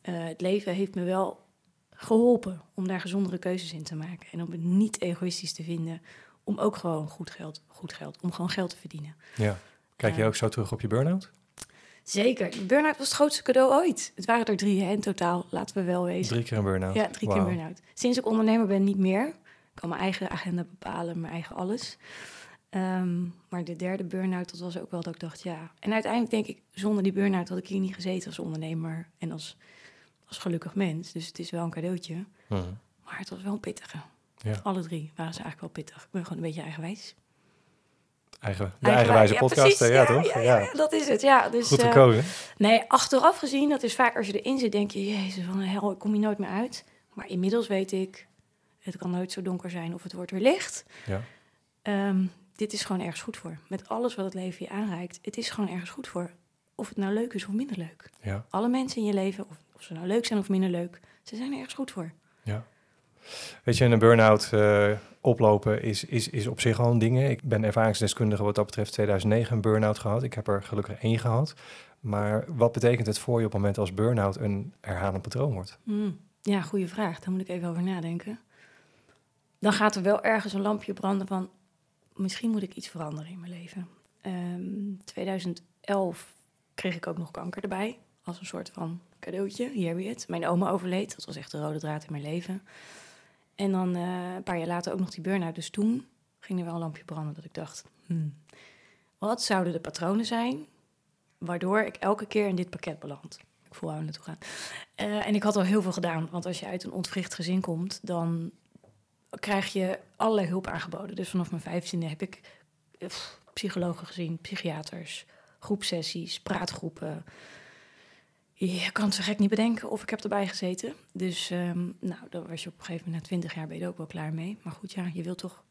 eh, het leven heeft me wel geholpen om daar gezondere keuzes in te maken. En om het niet egoïstisch te vinden. Om ook gewoon goed geld, goed geld, om gewoon geld te verdienen. Ja. Kijk je ook zo terug op je burn-out? Zeker. Burn-out was het grootste cadeau ooit. Het waren er drie hè, in totaal, laten we wel wezen. Drie keer een burn-out. Ja, drie keer Wauw. burn-out. Sinds ik ondernemer ben, niet meer. Ik kan mijn eigen agenda bepalen, mijn eigen alles. Ehm, maar de derde burn-out, dat was ook wel dat ik dacht, ja. En uiteindelijk denk ik, zonder die burn-out had ik hier niet gezeten als ondernemer en als, als gelukkig mens. Dus het is wel een cadeautje. Hmm. Maar het was wel een pittige. Ja. Alle drie waren ze eigenlijk wel pittig. Ik ben gewoon een beetje eigenwijs. Eigen, de eigenwijze ja, podcast, eh, ja, toch? Ja, dat is het. Ja, dus, Goed eh. Nee, achteraf gezien, dat is vaak als je erin zit, denk je, jezus, van een hel, ik kom hier nooit meer uit. Maar inmiddels weet ik, het kan nooit zo donker zijn of het wordt weer licht. Ja. Ehm, dit is gewoon ergens goed voor. Met alles wat het leven je aanreikt, het is gewoon ergens goed voor. Of het nou leuk is of minder leuk. Ja. Alle mensen in je leven, of, of ze nou leuk zijn of minder leuk, ze zijn er ergens goed voor. Ja. Weet je, een burn-out eh, oplopen is, is, is op zich al een ding. Ik ben ervaringsdeskundige wat dat betreft 2009 een burn-out gehad. Ik heb er gelukkig één gehad. Maar wat betekent het voor je op het moment als burn-out een herhalend patroon wordt? Hmm, Ja, goede vraag. Daar moet ik even over nadenken. Dan gaat er wel ergens een lampje branden van... misschien moet ik iets veranderen in mijn leven. Ehm 2011 kreeg ik ook nog kanker erbij. Als een soort van cadeautje. Hier heb het. Mijn oma overleed. Dat was echt de rode draad in mijn leven. En dan eh, een paar jaar later ook nog die burn-out. Dus toen ging er wel een lampje branden dat ik dacht... hmm, wat zouden de patronen zijn... waardoor ik elke keer in dit pakket beland? Ik voel we naartoe gaan. Eh, en ik had al heel veel gedaan. Want als je uit een ontwricht gezin komt, dan krijg je allerlei hulp aangeboden. Dus vanaf mijn vijftiende heb ik pff, psychologen gezien, psychiaters, groepsessies, praatgroepen. Je kan het zo gek niet bedenken of ik heb erbij gezeten. Dus ehm, nou, dan was je op een gegeven moment na twintig jaar ben je er ook wel klaar mee. Maar goed, ja, je wilt toch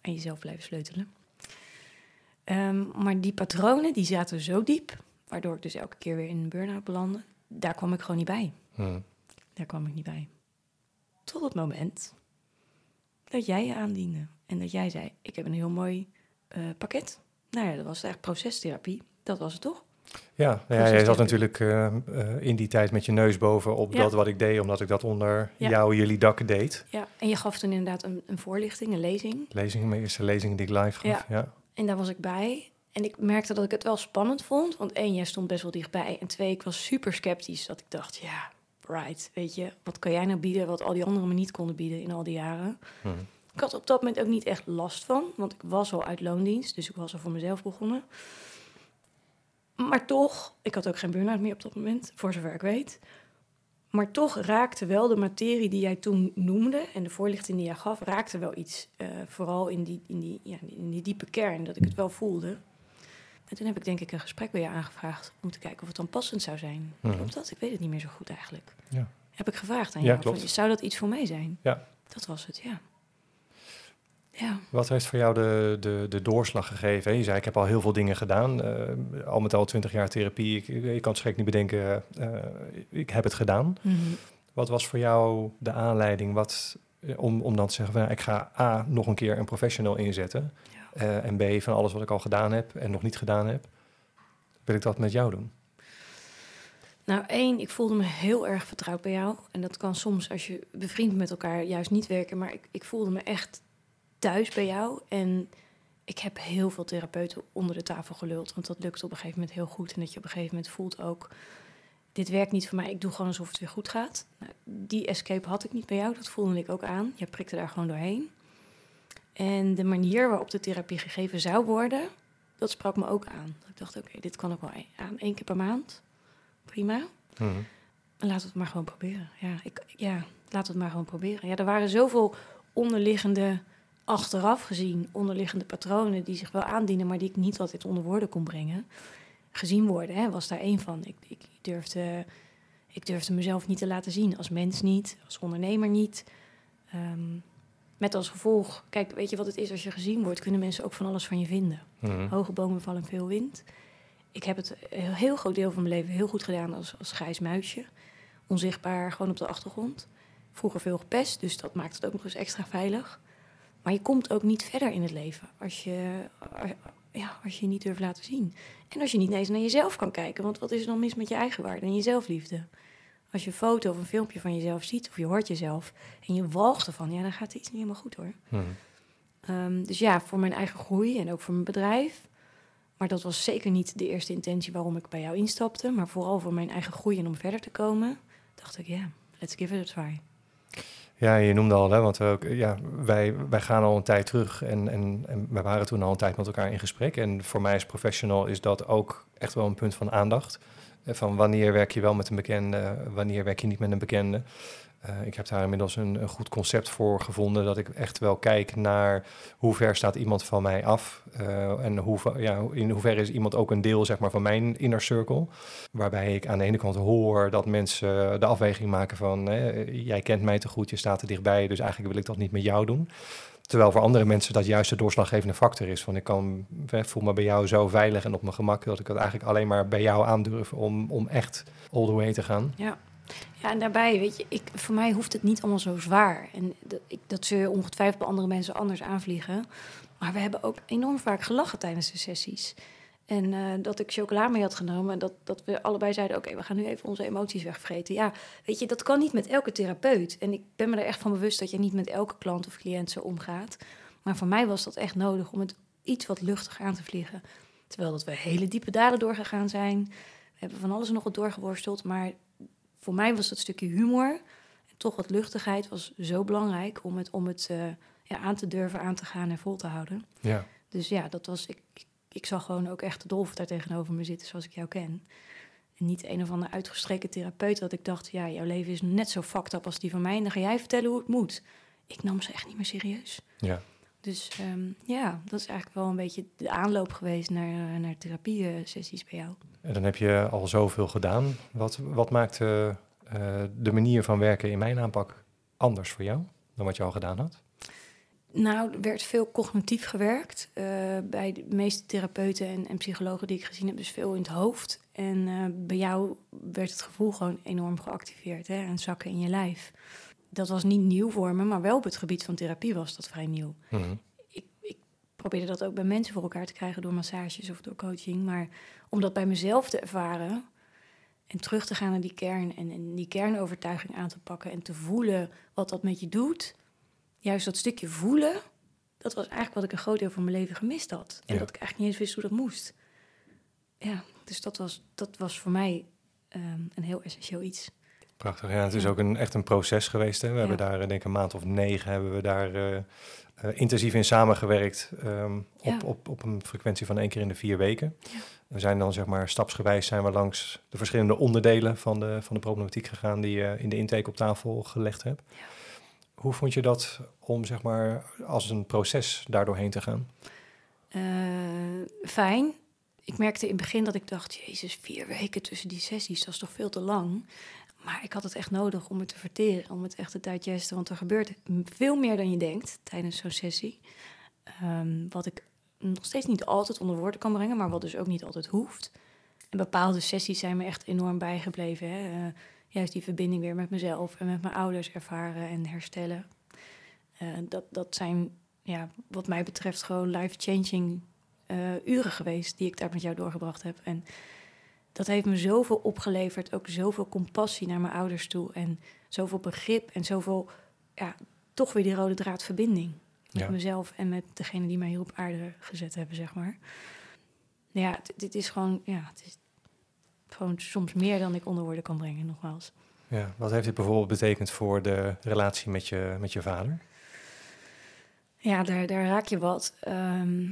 aan jezelf blijven sleutelen. Ehm, maar die patronen, die zaten zo diep, waardoor ik dus elke keer weer in een burn-out belandde. Daar kwam ik gewoon niet bij. Hmm. Daar kwam ik niet bij. Tot het moment dat jij je aandiende. En dat jij zei, ik heb een heel mooi eh, pakket. Nou ja, dat was eigenlijk procestherapie. Dat was het toch? Ja, nou ja, jij zat natuurlijk eh, eh, in die tijd met je neus boven op Ja. dat wat ik deed, omdat ik dat onder Ja. jou, jullie dak deed. Ja. En je gaf toen inderdaad een, een voorlichting, een lezing. Lezingen, mijn eerste lezingen die ik live gaf. Ja. Ja. En daar was ik bij. En ik merkte dat ik het wel spannend vond. Want één, jij stond best wel dichtbij. En twee, ik was super sceptisch. Dat ik dacht, ja, right, weet je. Wat kan jij nou bieden wat al die anderen me niet konden bieden in al die jaren? Hmm. Ik had op dat moment ook niet echt last van, want ik was al uit loondienst, dus ik was al voor mezelf begonnen. Maar toch, ik had ook geen burn-out meer op dat moment, voor zover ik weet. Maar toch raakte wel de materie die jij toen noemde en de voorlichting die jij gaf, raakte wel iets. eh, vooral in die, in, die, ja, in die diepe kern, dat ik het wel voelde. En toen heb ik denk ik een gesprek bij je aangevraagd om te kijken of het dan passend zou zijn. Klopt dat? Ik weet het niet meer zo goed eigenlijk. Ja. Heb ik gevraagd aan Ja, jou, van, zou dat iets voor mij zijn? Ja. Dat was het, ja. Ja. Wat heeft voor jou de, de, de doorslag gegeven? Je zei, ik heb al heel veel dingen gedaan. eh, al met al twintig jaar therapie. Ik, ik kan het schrik niet bedenken, eh, ik heb het gedaan. Mhm. Wat was voor jou de aanleiding wat, eh, om, om dan te zeggen, van, ik ga A, nog een keer een professional inzetten. Eh, en B, van alles wat ik al gedaan heb en nog niet gedaan heb, wil ik dat met jou doen? Nou, één, ik voelde me heel erg vertrouwd bij jou. En dat kan soms als je bevriend met elkaar juist niet werken. Maar ik, ik voelde me echt thuis bij jou. En ik heb heel veel therapeuten onder de tafel geluld. Want dat lukt op een gegeven moment heel goed. En dat je op een gegeven moment voelt ook... dit werkt niet voor mij, ik doe gewoon alsof het weer goed gaat. Nou, die escape had ik niet bij jou, dat voelde ik ook aan. Je prikte daar gewoon doorheen. En de manier waarop de therapie gegeven zou worden... dat sprak me ook aan. Ik dacht, oké, dit kan ik wel aan één keer per maand. Prima. Mhm. laten we het maar gewoon proberen. Ja, ik, ja, laten we het maar gewoon proberen. Ja, er waren zoveel onderliggende, achteraf gezien, onderliggende patronen die zich wel aandienen, maar die ik niet altijd onder woorden kon brengen. Gezien worden, hè, was daar één van. Ik, ik, durfde, ik durfde mezelf niet te laten zien, als mens niet, als ondernemer niet. Ehm, met als gevolg, kijk, weet je wat het is als je gezien wordt, kunnen mensen ook van alles van je vinden. Mhm. Hoge bomen vallen veel wind. Ik heb het een heel groot deel van mijn leven heel goed gedaan als, als grijs muisje. Onzichtbaar, gewoon op de achtergrond. Vroeger veel gepest, dus dat maakt het ook nog eens extra veilig. Maar je komt ook niet verder in het leven als je, ja, als je niet durft laten zien. En als je niet eens naar jezelf kan kijken. Want wat is er dan mis met je eigenwaarde en je zelfliefde? Als je een foto of een filmpje van jezelf ziet of je hoort jezelf en je walgt ervan, ja, dan gaat er iets niet helemaal goed hoor. Mhm. Ehm, dus ja, voor mijn eigen groei en ook voor mijn bedrijf. Maar dat was zeker niet de eerste intentie waarom ik bij jou instapte. Maar vooral voor mijn eigen groei en om verder te komen, dacht ik, ja, let's give it a try. Ja, je noemde al, hè, want we ook, ja, wij, wij gaan al een tijd terug en, en, en we waren toen al een tijd met elkaar in gesprek. En voor mij als professional is dat ook echt wel een punt van aandacht. Eh, Van wanneer werk je wel met een bekende, wanneer werk je niet met een bekende. Eh, ik heb daar inmiddels een, een goed concept voor gevonden. Dat ik echt wel kijk naar hoe ver staat iemand van mij af. eh, en hoe, ja, in hoeverre is iemand ook een deel zeg maar, van mijn inner circle. Waarbij ik aan de ene kant hoor dat mensen de afweging maken van... hè, jij kent mij te goed, je staat er dichtbij, dus eigenlijk wil ik dat niet met jou doen. Terwijl voor andere mensen dat juist de doorslaggevende factor is. Van ik kan, voel me bij jou zo veilig en op mijn gemak... dat ik het eigenlijk alleen maar bij jou aandurf om, om echt all the way te gaan. Ja. Ja, en daarbij, weet je, ik, voor mij hoeft het niet allemaal zo zwaar. En dat, ik, dat ongetwijfeld bij andere mensen anders aanvliegen. Maar we hebben ook enorm vaak gelachen tijdens de sessies. En eh, dat ik chocola mee had genomen en dat, dat we allebei zeiden... oké, we gaan nu even onze emoties wegvreten. Ja, weet je, dat kan niet met elke therapeut. En ik ben me er echt van bewust dat je niet met elke klant of cliënt zo omgaat. Maar voor mij was dat echt nodig om het iets wat luchtig aan te vliegen. Terwijl dat we hele diepe dalen doorgegaan zijn. We hebben van alles en nog wat doorgeworsteld, maar voor mij was dat stukje humor en toch wat luchtigheid was zo belangrijk om het, om het eh, ja, aan te durven, aan te gaan en vol te houden. Ja, Dus ja, dat was, ik, ik, ik zag gewoon ook echt de dolf daar tegenover me zitten zoals ik jou ken. En niet een of andere uitgestreken therapeut dat ik dacht, ja, jouw leven is net zo fucked up als die van mij en dan ga jij vertellen hoe het moet. Ik nam ze echt niet meer serieus. ja. Dus ehm, ja, dat is eigenlijk wel een beetje de aanloop geweest naar, eh, naar therapie-sessies bij jou. En dan heb je al zoveel gedaan. Wat, wat maakt eh, eh, de manier van werken in mijn aanpak anders voor jou dan wat je al gedaan had? Nou, er werd veel cognitief gewerkt. eh, bij de meeste therapeuten en, en psychologen die ik gezien heb, dus veel in het hoofd. En eh, bij jou werd het gevoel gewoon enorm geactiveerd hè, en zakken in je lijf. Dat was niet nieuw voor me, maar wel op het gebied van therapie was dat vrij nieuw. Mhm. Ik, ik probeerde dat ook bij mensen voor elkaar te krijgen door massages of door coaching. Maar om dat bij mezelf te ervaren en terug te gaan naar die kern en, en die kernovertuiging aan te pakken en te voelen wat dat met je doet. Juist dat stukje voelen, dat was eigenlijk wat ik een groot deel van mijn leven gemist had. En Ja. dat ik eigenlijk niet eens wist hoe dat moest. Ja, dus dat was, dat was voor mij ehm, een heel essentieel iets. Prachtig. Ja, het is ook een, echt een proces geweest. Hè. We hebben daar, eh, denk ik, een maand of negen hebben we daar eh, eh, intensief in samengewerkt. ehm, op, op, op een frequentie van één keer in de vier weken. Ja. We zijn dan, zeg maar, stapsgewijs zijn we langs de verschillende onderdelen van de, van de problematiek gegaan die je in de intake op tafel gelegd hebt. Ja. Hoe vond je dat om, zeg maar, als een proces daardoorheen te gaan? Eh, fijn. Ik merkte in het begin dat ik dacht, jezus, vier weken tussen die sessies, dat is toch veel te lang. Maar ik had het echt nodig om het te verteren, om het echt te digesten. Want er gebeurt veel meer dan je denkt tijdens zo'n sessie. Ehm, wat ik nog steeds niet altijd onder woorden kan brengen, maar wat dus ook niet altijd hoeft. En bepaalde sessies zijn me echt enorm bijgebleven. Hè? Eh, juist die verbinding weer met mezelf en met mijn ouders ervaren en herstellen. Eh, dat, dat zijn, ja, wat mij betreft, gewoon life-changing eh, uren geweest die ik daar met jou doorgebracht heb. En dat heeft me zoveel opgeleverd, ook zoveel compassie naar mijn ouders toe en zoveel begrip en zoveel, ja, toch weer die rode draad verbinding met Ja. mezelf en met degene die mij hier op aarde gezet hebben, zeg maar. Ja, dit is gewoon, ja, het is gewoon soms meer dan ik onder woorden kan brengen, nogmaals. Ja, wat heeft dit bijvoorbeeld betekend voor de relatie met je, met je vader? Ja, daar, daar raak je wat. Ehm,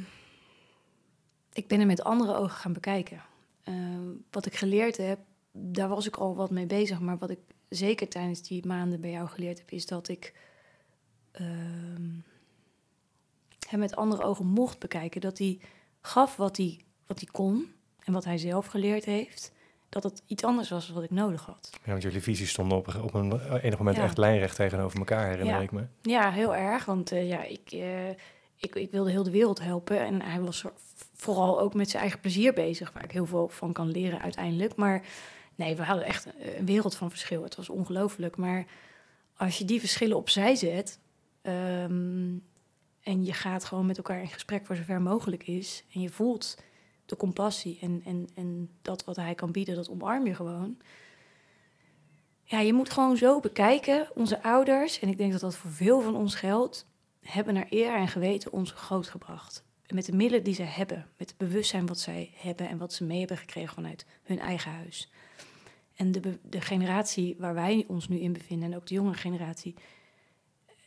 ik ben er met andere ogen gaan bekijken. Ehm, wat ik geleerd heb daar was ik al wat mee bezig. Maar wat ik zeker tijdens die maanden bij jou geleerd heb, is dat ik ehm, hem met andere ogen mocht bekijken. Dat hij gaf wat hij, wat hij kon en wat hij zelf geleerd heeft. Dat het iets anders was wat ik nodig had. Ja, want jullie visies stonden op, op een enig moment Ja. echt lijnrecht tegenover elkaar, herinner Ja. ik me. Ja, heel erg. Want eh, ja, ik, eh, ik, ik wilde heel de wereld helpen. En hij was vooral ook met zijn eigen plezier bezig, waar ik heel veel van kan leren uiteindelijk. Maar nee, we hadden echt een wereld van verschil. Het was ongelooflijk. Maar als je die verschillen opzij zet. ehm, en je gaat gewoon met elkaar in gesprek voor zover mogelijk is. En je voelt de compassie en, en, en dat wat hij kan bieden, dat omarm je gewoon. Ja, je moet gewoon zo bekijken. Onze ouders, en ik denk dat dat voor veel van ons geldt, hebben naar eer en geweten ons grootgebracht. En met de middelen die ze hebben, met het bewustzijn wat zij hebben en wat ze mee hebben gekregen vanuit hun eigen huis. En de, de generatie waar wij ons nu in bevinden, en ook de jonge generatie,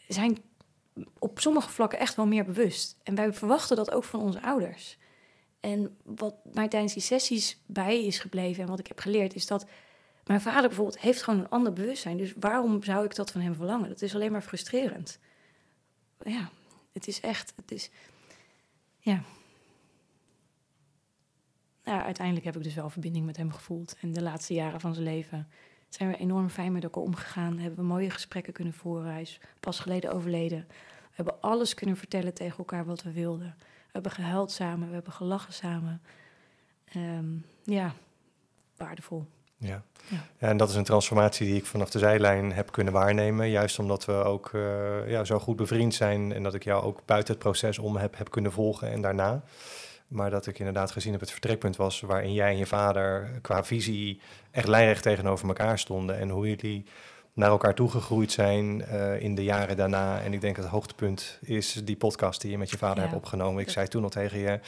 zijn op sommige vlakken echt wel meer bewust. En wij verwachten dat ook van onze ouders. En wat mij tijdens die sessies bij is gebleven en wat ik heb geleerd, is dat mijn vader bijvoorbeeld heeft gewoon een ander bewustzijn. Dus waarom zou ik dat van hem verlangen? Dat is alleen maar frustrerend. Ja, het is echt, het is, ja. Nou, uiteindelijk heb ik dus wel verbinding met hem gevoeld. En de laatste jaren van zijn leven zijn we enorm fijn met elkaar omgegaan. Hebben we mooie gesprekken kunnen voeren. Hij is pas geleden overleden. We hebben alles kunnen vertellen tegen elkaar wat we wilden. We hebben gehuild samen, we hebben gelachen samen. Ehm, ja, waardevol. Ja. Ja. ja, en dat is een transformatie die ik vanaf de zijlijn heb kunnen waarnemen. Juist omdat we ook eh, ja, zo goed bevriend zijn en dat ik jou ook buiten het proces om heb, heb kunnen volgen en daarna. Maar dat ik inderdaad gezien heb het vertrekpunt was waarin jij en je vader qua visie echt lijnrecht tegenover elkaar stonden. En hoe jullie naar elkaar toegegroeid zijn eh, in de jaren daarna. En ik denk het hoogtepunt is die podcast die je met je vader Ja, hebt opgenomen. Ik dat- zei toen al tegen je,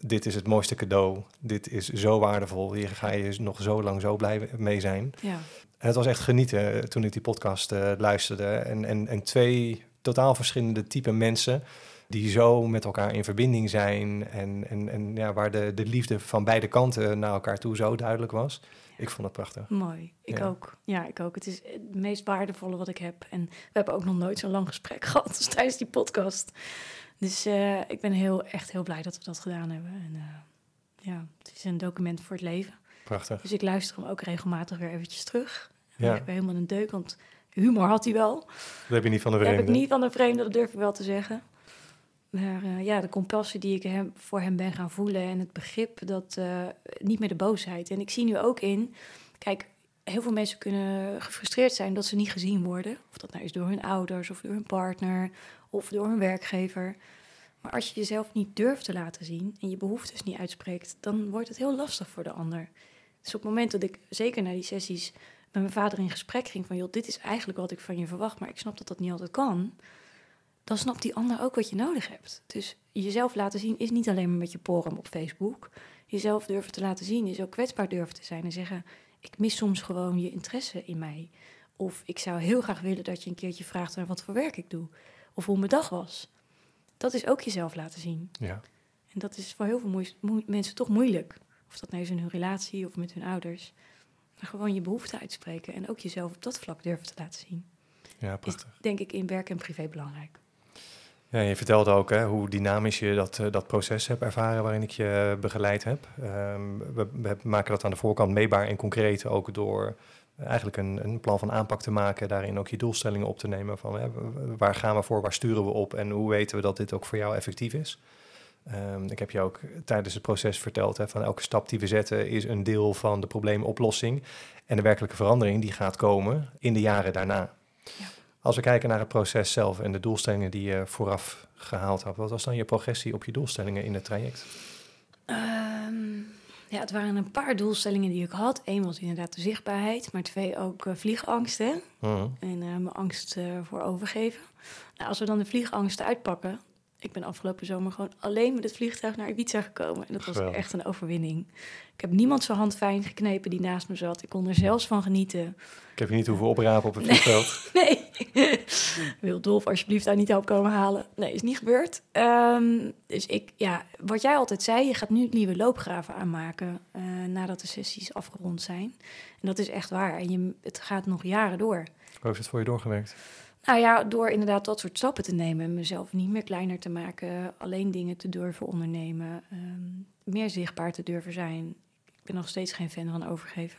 dit is het mooiste cadeau. Dit is zo waardevol. Hier ga je nog zo lang zo blij mee zijn. Ja, En het was echt genieten eh, toen ik die podcast eh, luisterde. En, en, en twee totaal verschillende type mensen die zo met elkaar in verbinding zijn. En, en, en ja, waar de, de liefde van beide kanten naar elkaar toe zo duidelijk was. Ik vond het prachtig. mooi. Ik Ja. ook. Ja, ik ook. Het is het meest waardevolle wat ik heb. En we hebben ook nog nooit zo'n lang gesprek gehad als tijdens die podcast. Dus eh, ik ben heel, echt heel blij dat we dat gedaan hebben. En eh, ja, het is een document voor het leven. Prachtig. Dus ik luister hem ook regelmatig weer eventjes terug. En Ja. Ik ben helemaal een deuk, want humor had hij wel. Dat heb je niet van de Dat heb vreemde. ik niet van een vreemde, dat durf ik wel te zeggen. Maar eh, ja, de compassie die ik voor hem ben gaan voelen en het begrip, dat eh, niet meer de boosheid. En ik zie nu ook in, kijk, heel veel mensen kunnen gefrustreerd zijn dat ze niet gezien worden. Of dat nou is door hun ouders of door hun partner of door hun werkgever. Maar als je jezelf niet durft te laten zien en je behoeftes niet uitspreekt, dan wordt het heel lastig voor de ander. Dus op het moment dat ik, zeker na die sessies, met mijn vader in gesprek ging van... joh, dit is eigenlijk wat ik van je verwacht, maar ik snap dat dat niet altijd kan... dan snapt die ander ook wat je nodig hebt. Dus jezelf laten zien is niet alleen maar met je porum op Facebook. Jezelf durven te laten zien is ook kwetsbaar durven te zijn en zeggen... ik mis soms gewoon je interesse in mij. Of ik zou heel graag willen dat je een keertje vraagt naar wat voor werk ik doe. Of hoe mijn dag was. Dat is ook jezelf laten zien. Ja. En dat is voor heel veel mensen toch moeilijk. Of dat nou is in hun relatie of met hun ouders. Maar gewoon je behoeften uitspreken en ook jezelf op dat vlak durven te laten zien. ja, Is prachtig. denk ik in werk en privé belangrijk. Ja, je vertelde ook hè, hoe dynamisch je dat, eh, dat proces hebt ervaren waarin ik je begeleid heb. Ehm, we, maken dat aan de voorkant meetbaar en concreet ook door eigenlijk een, een plan van aanpak te maken. Daarin ook je doelstellingen op te nemen van waar gaan we voor, waar sturen we op en hoe weten we dat dit ook voor jou effectief is. Ehm, ik heb je ook tijdens het proces verteld hè, van elke stap die we zetten is een deel van de probleemoplossing. En de werkelijke verandering die gaat komen in de jaren daarna. Ja. Als we kijken naar het proces zelf en de doelstellingen die je vooraf gehaald had, wat was dan je progressie op je doelstellingen in het traject? Ehm, ja, het waren een paar doelstellingen die ik had. Eén was inderdaad de zichtbaarheid, maar twee ook eh, vliegangsten. Mhm. En eh, mijn angst eh, voor overgeven. Nou, als we dan de vliegangst uitpakken, Ik ben afgelopen zomer gewoon alleen met het vliegtuig naar Ibiza gekomen. En dat was Geweldig. echt een overwinning. Ik heb niemand zijn hand fijn geknepen die naast me zat. Ik kon er zelfs van genieten. Ik heb je niet hoeven oprapen op het vliegveld. Nee. Wil Dolf alsjeblieft daar niet help komen halen? Nee, is niet gebeurd. Ehm, dus ik, ja, wat jij altijd zei, je gaat nu nieuwe loopgraven aanmaken eh, nadat de sessies afgerond zijn. En dat is echt waar. En je, het gaat nog jaren door. Hoe heeft het voor je doorgewerkt? Nou ja, door inderdaad dat soort stappen te nemen. Mezelf niet meer kleiner te maken. Alleen dingen te durven ondernemen. ehm, meer zichtbaar te durven zijn. Ik ben nog steeds geen fan van overgeven.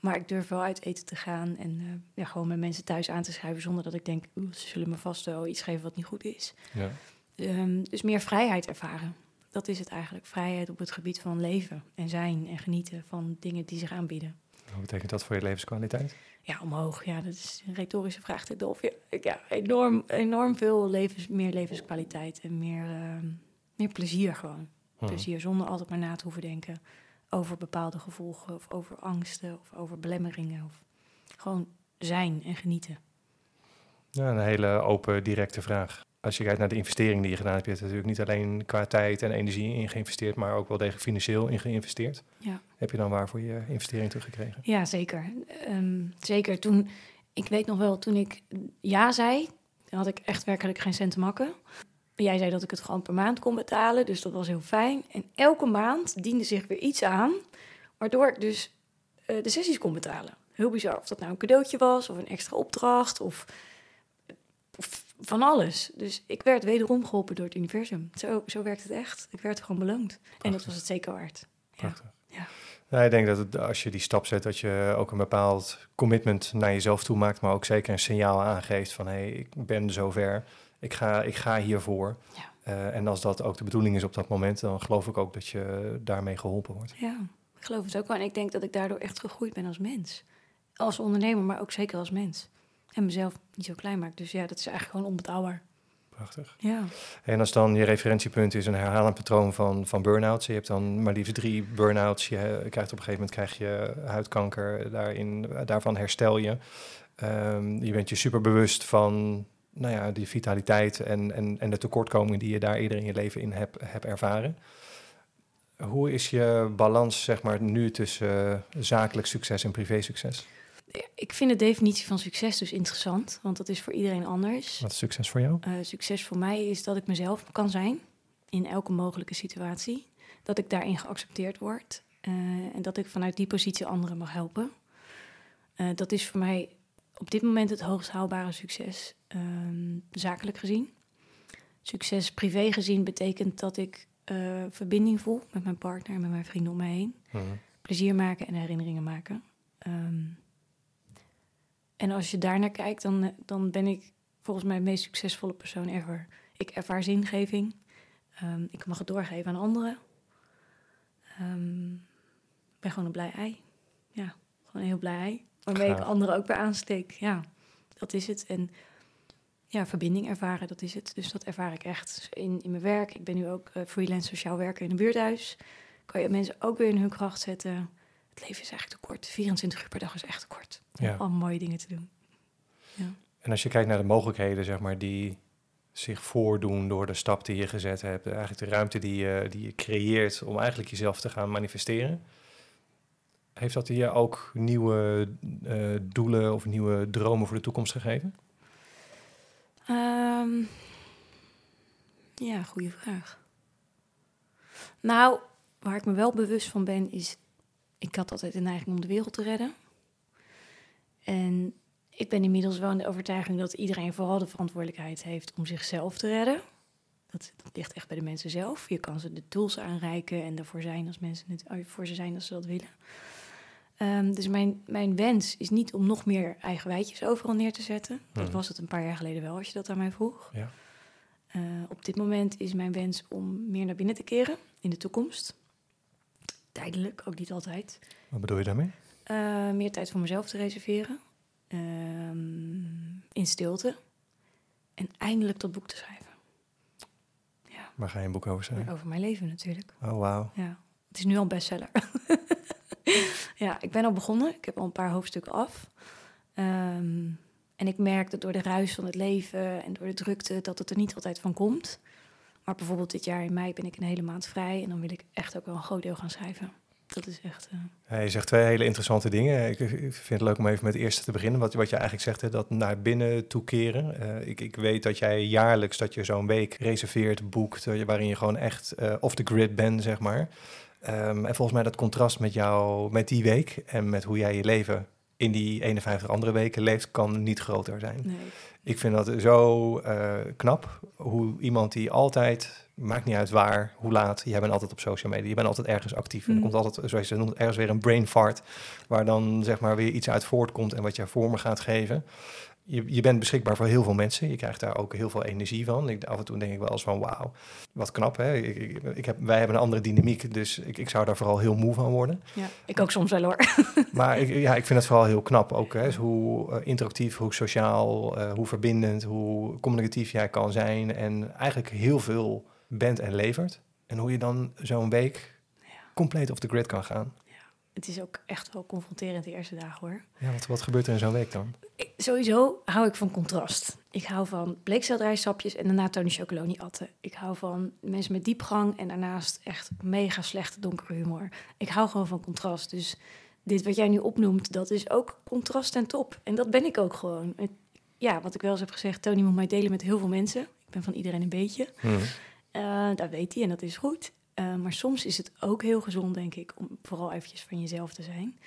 Maar ik durf wel uit eten te gaan. En eh, ja, gewoon met mensen thuis aan te schuiven. Zonder dat ik denk, ze zullen me vast wel iets geven wat niet goed is. Ja. Ehm, dus meer vrijheid ervaren. Dat is het eigenlijk. Vrijheid op het gebied van leven en zijn en genieten van dingen die zich aanbieden. Wat betekent dat voor je levenskwaliteit? Ja, omhoog. Ja, dat is een retorische vraag. Dit Dolf. Ja, enorm, enorm veel levens, meer levenskwaliteit en meer, ehm, meer plezier gewoon. Hm. Plezier zonder altijd maar na te hoeven denken over bepaalde gevolgen of over angsten of over belemmeringen. Of gewoon zijn en genieten. Ja, een hele open, directe vraag. Als je kijkt naar de investering die je gedaan hebt, je hebt natuurlijk niet alleen qua tijd en energie in geïnvesteerd, maar ook wel degelijk financieel in geïnvesteerd. Ja. Heb je dan waarvoor je investering teruggekregen? Ja, zeker. Ehm, zeker toen, ik weet nog wel, toen ik ja zei, dan had ik echt werkelijk geen cent te makken. Jij zei dat ik het gewoon per maand kon betalen, dus dat was heel fijn. En elke maand diende zich weer iets aan, waardoor ik dus eh, de sessies kon betalen. Heel bizar, of dat nou een cadeautje was, of een extra opdracht, of van alles. Dus ik werd wederom geholpen door het universum. Zo, zo werkt het echt. Ik werd gewoon beloond. En dat was het zeker waard. Ja. Prachtig. Ja. Nou, ik denk dat het, als je die stap zet, dat je ook een bepaald commitment naar jezelf toe maakt, maar ook zeker een signaal aangeeft van hé, hey, ik ben zover, ik ga, ik ga hiervoor. Ja. Eh, en als dat ook de bedoeling is op dat moment, dan geloof ik ook dat je daarmee geholpen wordt. Ja, ik geloof het ook wel. En ik denk dat ik daardoor echt gegroeid ben als mens. Als ondernemer, maar ook zeker als mens. En mezelf niet zo klein maak. Dus ja, dat is eigenlijk gewoon onbetaalbaar. Prachtig. Ja, En als dan je referentiepunt is een herhalend patroon van, van burn-outs. Je hebt dan maar liefst drie burn-outs. Je eh, krijgt op een gegeven moment krijg je huidkanker. Daarin, daarvan herstel je. Ehm, je bent je super bewust van nou ja, die vitaliteit en, en, en de tekortkomingen die je daar eerder in je leven in hebt hebt ervaren. Hoe is je balans zeg maar, nu tussen eh, zakelijk succes en privé succes? Ik vind de definitie van succes dus interessant. Want dat is voor iedereen anders. Wat is succes voor jou? Eh, succes voor mij is dat ik mezelf kan zijn. In elke mogelijke situatie. Dat ik daarin geaccepteerd word. eh, en dat ik vanuit die positie anderen mag helpen. Eh, dat is voor mij op dit moment het hoogst haalbare succes. ehm, zakelijk gezien. Succes privé gezien betekent dat ik verbinding voel met mijn partner en met mijn vrienden om me heen. Mhm. Plezier maken en herinneringen maken. Ehm, en als je daarnaar kijkt, dan, eh, dan ben ik volgens mij de meest succesvolle persoon ever. Ik ervaar zingeving. Ehm, ik mag het doorgeven aan anderen. Ehm, ik ben gewoon een blij ei. Ja, gewoon een heel blij ei. Waarmee ik anderen ook weer aansteek. Ja, dat is het. En ja, verbinding ervaren, dat is het. Dus dat ervaar ik echt in, in mijn werk. Ik ben nu ook eh, freelance sociaal werker in een buurthuis. Kan je mensen ook weer in hun kracht zetten. Het leven is eigenlijk te kort. 24 uur per dag is echt te kort. Om Ja. al mooie dingen te doen. En als je kijkt naar de mogelijkheden, zeg maar, die zich voordoen door de stap die je gezet hebt, eigenlijk de ruimte die je, die je creëert om eigenlijk jezelf te gaan manifesteren, heeft dat je ook nieuwe eh, doelen of nieuwe dromen voor de toekomst gegeven? Ehm, ja, goede vraag. Nou, waar ik me wel bewust van ben, is... Ik had altijd de neiging om de wereld te redden. En ik ben inmiddels wel in de overtuiging dat iedereen vooral de verantwoordelijkheid heeft om zichzelf te redden. Dat, dat ligt echt bij de mensen zelf. Je kan ze de tools aanreiken en ervoor zijn als mensen het oh, voor ze zijn als ze dat willen. Ehm, dus mijn, mijn wens is niet om nog meer eigen wijtjes overal neer te zetten. Dat Mhm. was het een paar jaar geleden wel, als je dat aan mij vroeg. Ja. Eh, op dit moment is mijn wens om meer naar binnen te keren in de toekomst. Tijdelijk, ook niet altijd. Wat bedoel je daarmee? Eh, meer tijd voor mezelf te reserveren. Ehm, in stilte. En eindelijk dat boek te schrijven. Ja, Waar ga je een boek over schrijven? over mijn leven natuurlijk. Oh, wauw. Ja, het is nu al een bestseller. ja, ik ben al begonnen. Ik heb al een paar hoofdstukken af. Ehm, en ik merk dat door de ruis van het leven en door de drukte dat het er niet altijd van komt. Maar bijvoorbeeld dit jaar in mei ben ik een hele maand vrij en dan wil ik echt ook wel een groot deel gaan schrijven. Dat is echt. Uh... Je zegt twee hele interessante dingen. Ik, vind het leuk om even met het eerste te beginnen. Wat, wat je eigenlijk zegt, hè, dat naar binnen toekeren. Uh, ik, ik weet dat jij jaarlijks dat je zo'n week reserveert, boekt, uh, waarin je gewoon echt off the grid bent, zeg maar. Um, en volgens mij dat contrast met jou, met die week en met hoe jij je leven in die 51 andere weken leeft, kan niet groter zijn. Nee. Ik vind dat zo uh, knap, hoe iemand die altijd, maakt niet uit waar, hoe laat, jij bent altijd op social media, je bent altijd ergens actief. En er Mm. komt altijd, zoals je noemt, ergens weer een brain fart, waar dan zeg maar weer iets uit voortkomt en wat jij voor me gaat geven. Je, je bent beschikbaar voor heel veel mensen. Je krijgt daar ook heel veel energie van. Ik, af en toe denk ik wel eens van wauw, wat knap hè. Ik, ik, ik heb, wij hebben een andere dynamiek, dus ik, ik zou daar vooral heel moe van worden. Ja, ik ook soms wel hoor. Maar ik, ja, ik vind het vooral heel knap ook. Hè. Dus hoe uh, interactief, hoe sociaal, uh, hoe verbindend, hoe communicatief jij kan zijn. En eigenlijk heel veel bent en levert. En hoe je dan zo'n week Ja. compleet off the grid kan gaan. Het is ook echt wel confronterend de eerste dagen hoor. Ja, wat, wat gebeurt er in zo'n week dan? Sowieso hou ik van contrast. Ik hou van bleekselderijsapjes en daarna Tony Chocoloni atten. Ik hou van mensen met diepgang en daarnaast echt mega slechte donkere humor. Ik hou gewoon van contrast. Dus dit wat jij nu opnoemt, dat is ook contrast en top. En dat ben ik ook gewoon. Ja, wat ik wel eens heb gezegd, Tony moet mij delen met heel veel mensen. Ik ben van iedereen een beetje. Hmm. Eh, dat weet hij en dat is goed. Eh, maar soms is het ook heel gezond, denk ik, om vooral eventjes van jezelf te zijn.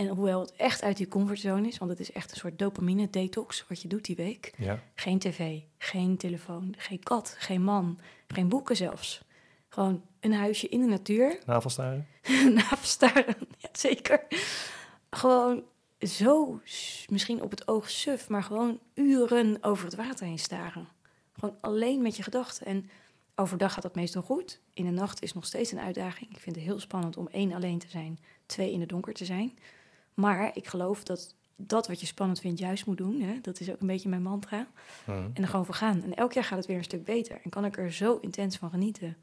En hoewel het echt uit die comfortzone is, want het is echt een soort dopamine detox wat je doet die week. Ja, Geen tv, geen telefoon, geen kat, geen man, geen boeken zelfs. Gewoon een huisje in de natuur, navelstaren. navelstaren, ja, zeker. Gewoon zo, misschien op het oog suf, maar gewoon uren over het water heen staren. Gewoon alleen met je gedachten. En overdag gaat dat meestal goed. In de nacht is nog steeds een uitdaging. Ik vind het heel spannend om één alleen te zijn, twee in het donker te zijn. Maar ik geloof dat dat wat je spannend vindt juist moet doen. Hè? Dat is ook een beetje mijn mantra. Hmm. En er gewoon voor gaan. En elk jaar gaat het weer een stuk beter. En kan ik er zo intens van genieten.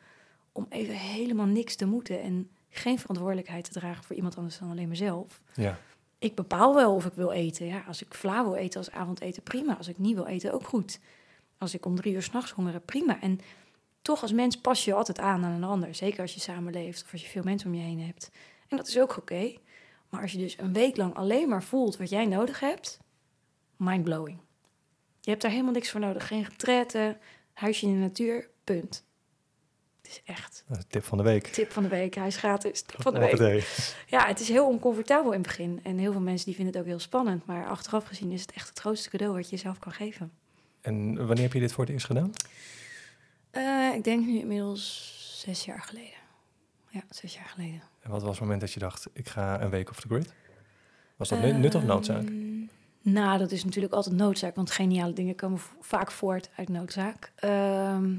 Om even helemaal niks te moeten. En geen verantwoordelijkheid te dragen voor iemand anders dan alleen mezelf. Ja, Ik bepaal wel of ik wil eten. Ja, als ik vla wil eten als avondeten, prima. Als ik niet wil eten, ook goed. Als ik om drie uur s'nachts honger heb, prima. En toch als mens pas je je altijd aan aan een ander. Zeker als je samenleeft of als je veel mensen om je heen hebt. En dat is ook oké. Maar als je dus een week lang alleen maar voelt wat jij nodig hebt, mindblowing. Je hebt daar helemaal niks voor nodig. Geen retraite, huisje in de natuur, punt. Het is echt dat is de tip van de week. tip van de week. Hij is gratis. Tip van de week. Ja, het is heel oncomfortabel in het begin. En heel veel mensen die vinden het ook heel spannend. Maar achteraf gezien is het echt het grootste cadeau wat je jezelf kan geven. En wanneer heb je dit voor het eerst gedaan? Eh, ik denk nu inmiddels zes jaar geleden. Ja, zes jaar geleden. En wat was het moment dat je dacht, ik ga een week off the grid? Was dat nut- of noodzaak? Ehm, Nou, dat is natuurlijk altijd noodzaak. Want geniale dingen komen vaak voort uit noodzaak. Ehm,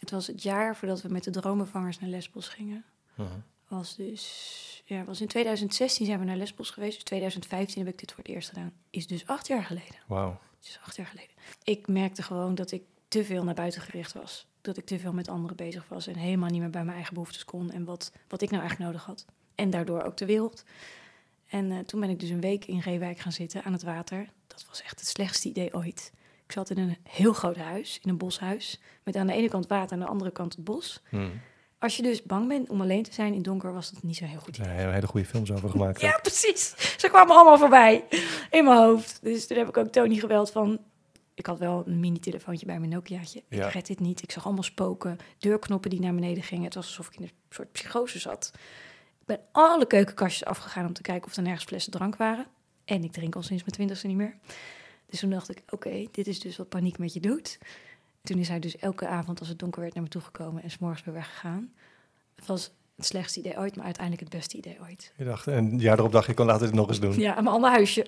het was het jaar voordat we met de dromenvangers naar Lesbos gingen. Mhm. Was dus, ja, was in 2016 zijn we naar Lesbos geweest. Dus 2015 heb ik dit voor het eerst gedaan. Is dus acht jaar geleden. Wauw. Het is acht jaar geleden. Ik merkte gewoon dat ik te veel naar buiten gericht was. Dat ik te veel met anderen bezig was en helemaal niet meer bij mijn eigen behoeftes kon. En wat, wat ik nou eigenlijk nodig had. En daardoor ook de wereld. En eh, toen ben ik dus een week in Reewijk gaan zitten aan het water. Dat was echt het slechtste idee ooit. Ik zat in een heel groot huis, in een boshuis. Met aan de ene kant water en aan de andere kant het bos. Hmm. Als je dus bang bent om alleen te zijn in donker, was dat niet zo heel goed Er zijn hele, hele goede films over gemaakt. ja, precies. Ze kwamen allemaal voorbij in mijn hoofd. Dus toen heb ik ook Tony gebeld van... Ik had wel een mini-telefoontje bij mijn Nokiaatje. Ja. Ik red dit niet. Ik zag allemaal spoken. Deurknoppen die naar beneden gingen. Het was alsof ik in een soort psychose zat. Ik ben alle keukenkastjes afgegaan om te kijken of er nergens flessen drank waren. En ik drink al sinds mijn twintigste niet meer. Dus toen dacht ik, oké, dit is dus wat paniek met je doet. Toen is hij dus elke avond als het donker werd naar me toegekomen en s'morgens weer weggegaan. Het was het slechtste idee ooit, maar uiteindelijk het beste idee ooit. Je dacht, en ja, erop dacht ik, kon laten dit nog eens doen. Ja, een ander huisje.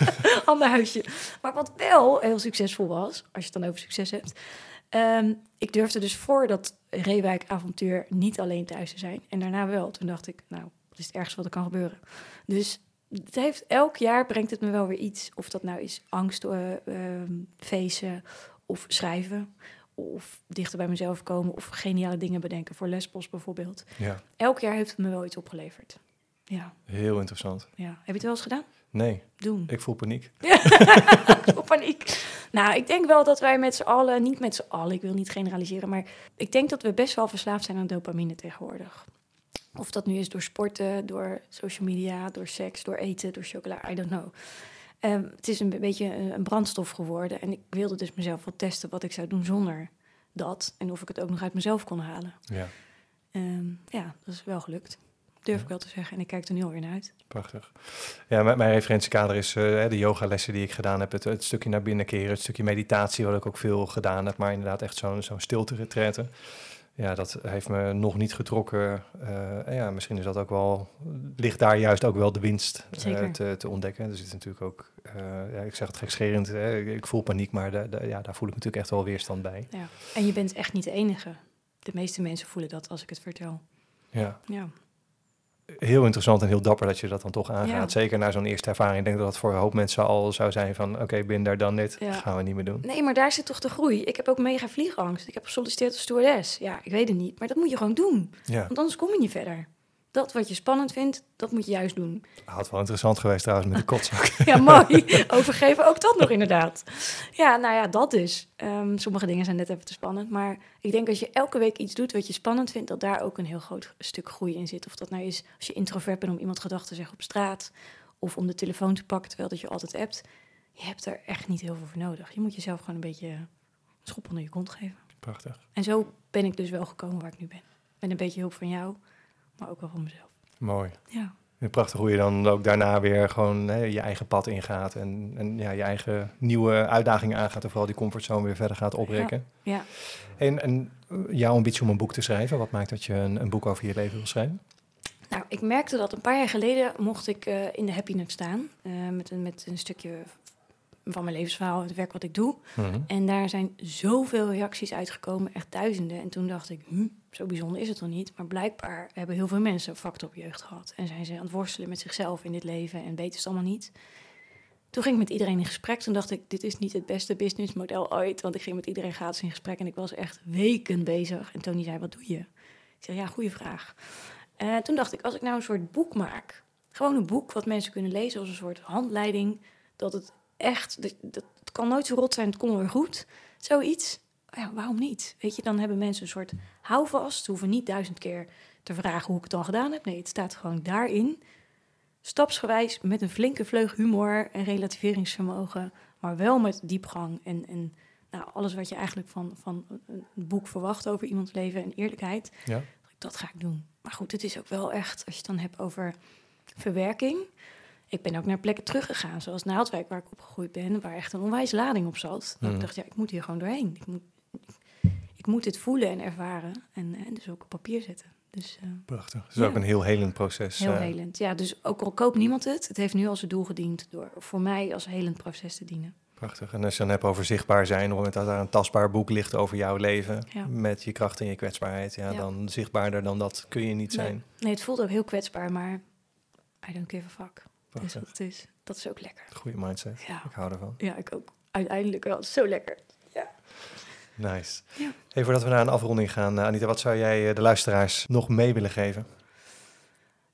ander huisje. Maar wat wel heel succesvol was, als je het dan over succes hebt. ehm, ik durfde dus voor dat Reewijk-avontuur niet alleen thuis te zijn. En daarna wel. Toen dacht ik, nou, dat is het ergste wat er kan gebeuren. Dus het heeft, elk jaar brengt het me wel weer iets. Of dat nou is angst, eh ehm, feesten of schrijven. Of dichter bij mezelf komen. Of geniale dingen bedenken. Voor Lesbos bijvoorbeeld. Ja, Elk jaar heeft het me wel iets opgeleverd. Ja, heel interessant. ja. Heb je het wel eens gedaan? Nee, Doen. ik voel paniek. Op paniek. Nou, ik denk wel dat wij met z'n allen, niet met z'n allen, ik wil niet generaliseren, maar ik denk dat we best wel verslaafd zijn aan dopamine tegenwoordig. Of dat nu is door sporten, door social media, door seks, door eten, door chocola, I don't know. Ehm, het is een beetje een, een brandstof geworden en ik wilde dus mezelf wel testen wat ik zou doen zonder dat en of ik het ook nog uit mezelf kon halen. Ja, Ehm, ja, dat is wel gelukt. Durf Ja. ik wel te zeggen en ik kijk er nu alweer naar uit. prachtig. Ja, mijn, mijn referentiekader is eh, de yogalessen die ik gedaan heb. Het, het stukje naar binnen keren, het stukje meditatie, wat ik ook veel gedaan heb. Maar inderdaad echt zo'n zo'n stilte-retraite. Ja, dat heeft me nog niet getrokken. En ja, misschien is dat ook wel, ligt daar juist ook wel de winst eh, te, te ontdekken. Dus het is natuurlijk ook, eh, ja, ik zeg het gekscherend, hè, ik voel paniek, maar da- da- ja, daar voel ik natuurlijk echt wel weerstand bij. Ja. En je bent echt niet de enige. De meeste mensen voelen dat als ik het vertel. Ja, Ja. Heel interessant en heel dapper dat je dat dan toch aangaat. Ja. Zeker na zo'n eerste ervaring. Ik denk dat dat voor een hoop mensen al zou zijn van... oké, ben daar dan dit, Ja. gaan we niet meer doen. Nee, maar daar zit toch de groei. Ik heb ook mega vliegangst. Ik heb gesolliciteerd als stewardess. Ja, ik weet het niet. Maar dat moet je gewoon doen. Ja, Want anders kom je niet verder. Dat wat je spannend vindt, dat moet je juist doen. had wel interessant geweest trouwens met de kotzak. Ja, mooi. Overgeven ook dat nog inderdaad. Ja, nou ja, dat dus. Ehm, sommige dingen zijn net even te spannend. Maar ik denk als je elke week iets doet wat je spannend vindt... dat daar ook een heel groot stuk groei in zit. Of dat nou is als je introvert bent om iemand gedag te zeggen op straat... of om de telefoon te pakken terwijl dat je altijd appt. Je hebt er echt niet heel veel voor nodig. Je moet jezelf gewoon een beetje een schop onder je kont geven. Prachtig. En zo ben ik dus wel gekomen waar ik nu ben. Met een beetje hulp van jou, maar ook wel van mezelf. Mooi. Ja, En Prachtig hoe je dan ook daarna weer gewoon hè, je eigen pad ingaat. En, en ja, je eigen nieuwe uitdagingen aangaat. En vooral die comfortzone weer verder gaat opbreken. ja. En, en eh, jouw ambitie om een boek te schrijven. Wat maakt dat je een, een boek over je leven wil schrijven? Nou, ik merkte dat een paar jaar geleden mocht ik eh, in de Happy Nut staan. eh, met, een, met een stukje van mijn levensverhaal, het werk wat ik doe. Mhm. En daar zijn zoveel reacties uitgekomen, echt duizenden. En toen dacht ik, hm, zo bijzonder is het toch niet? Maar blijkbaar hebben heel veel mensen een factor op jeugd gehad. En zijn ze aan het worstelen met zichzelf in dit leven en weten ze het allemaal niet. Toen ging ik met iedereen in gesprek. Toen dacht ik, dit is niet het beste businessmodel ooit. Want ik ging met iedereen gratis in gesprek en ik was echt weken bezig. En Tony zei, wat doe je? Ik zei, ja, goede vraag. Eh, toen dacht ik, als ik nou een soort boek maak... gewoon een boek wat mensen kunnen lezen als een soort handleiding... dat het echt... Dat, dat, kan nooit zo rot zijn, het komt weer goed. Zoiets. Ja, waarom niet? Weet je, dan hebben mensen een soort houvast. Ze hoeven niet duizend keer te vragen hoe ik het dan gedaan heb. Nee, het staat gewoon daarin. Stapsgewijs, met een flinke vleug humor en relativeringsvermogen. Maar wel met diepgang en, en nou, alles wat je eigenlijk van, van een boek verwacht over iemands leven en eerlijkheid. Ja. Dat ga ik doen. Maar goed, het is ook wel echt, als je het dan hebt over verwerking. Ik ben ook naar plekken teruggegaan, zoals Naaldwijk, waar ik opgegroeid ben, waar echt een onwijs lading op zat. Mhm. Ik dacht, ja, ik moet hier gewoon doorheen. Ik moet, ik moet dit voelen en ervaren en, en dus ook op papier zetten. Dus eh, Prachtig. Het is Ja. ook een heel helend proces. heel eh, helend. Ja, dus ook al koopt niemand het, het heeft nu als het doel gediend door voor mij als helend proces te dienen. Prachtig. En als je dan hebt over zichtbaar zijn, op het moment dat daar een tastbaar boek ligt over jouw leven, Ja. met je kracht en je kwetsbaarheid, ja, Ja. dan zichtbaarder dan dat kun je niet zijn. Nee, nee, het voelt ook heel kwetsbaar, maar I don't give a fuck. Het is Prachtig. wat het is. Dat is ook lekker. Goede mindset. Ja, Ik hou ervan. ja ik ook. Uiteindelijk wel. Zo lekker. Nice. Ja. Hey, voordat we naar een afronding gaan, eh, Anita, wat zou jij eh, de luisteraars nog mee willen geven?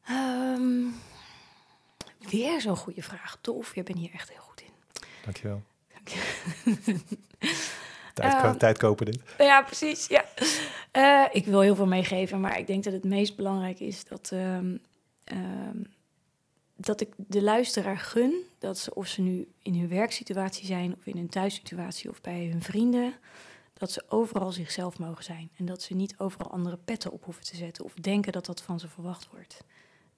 Ehm, weer zo'n goede vraag. Tof, je bent hier echt heel goed in. Dankjewel. Dank je. Tijd, Ehm, tijd kopen dit. Ja, precies. Ja. Eh, ik wil heel veel meegeven, maar ik denk dat het meest belangrijk is dat, ehm, dat ik de luisteraar gun dat ze, of ze nu in hun werksituatie zijn, of in hun thuissituatie, of bij hun vrienden, dat ze overal zichzelf mogen zijn. En dat ze niet overal andere petten op hoeven te zetten of denken dat dat van ze verwacht wordt.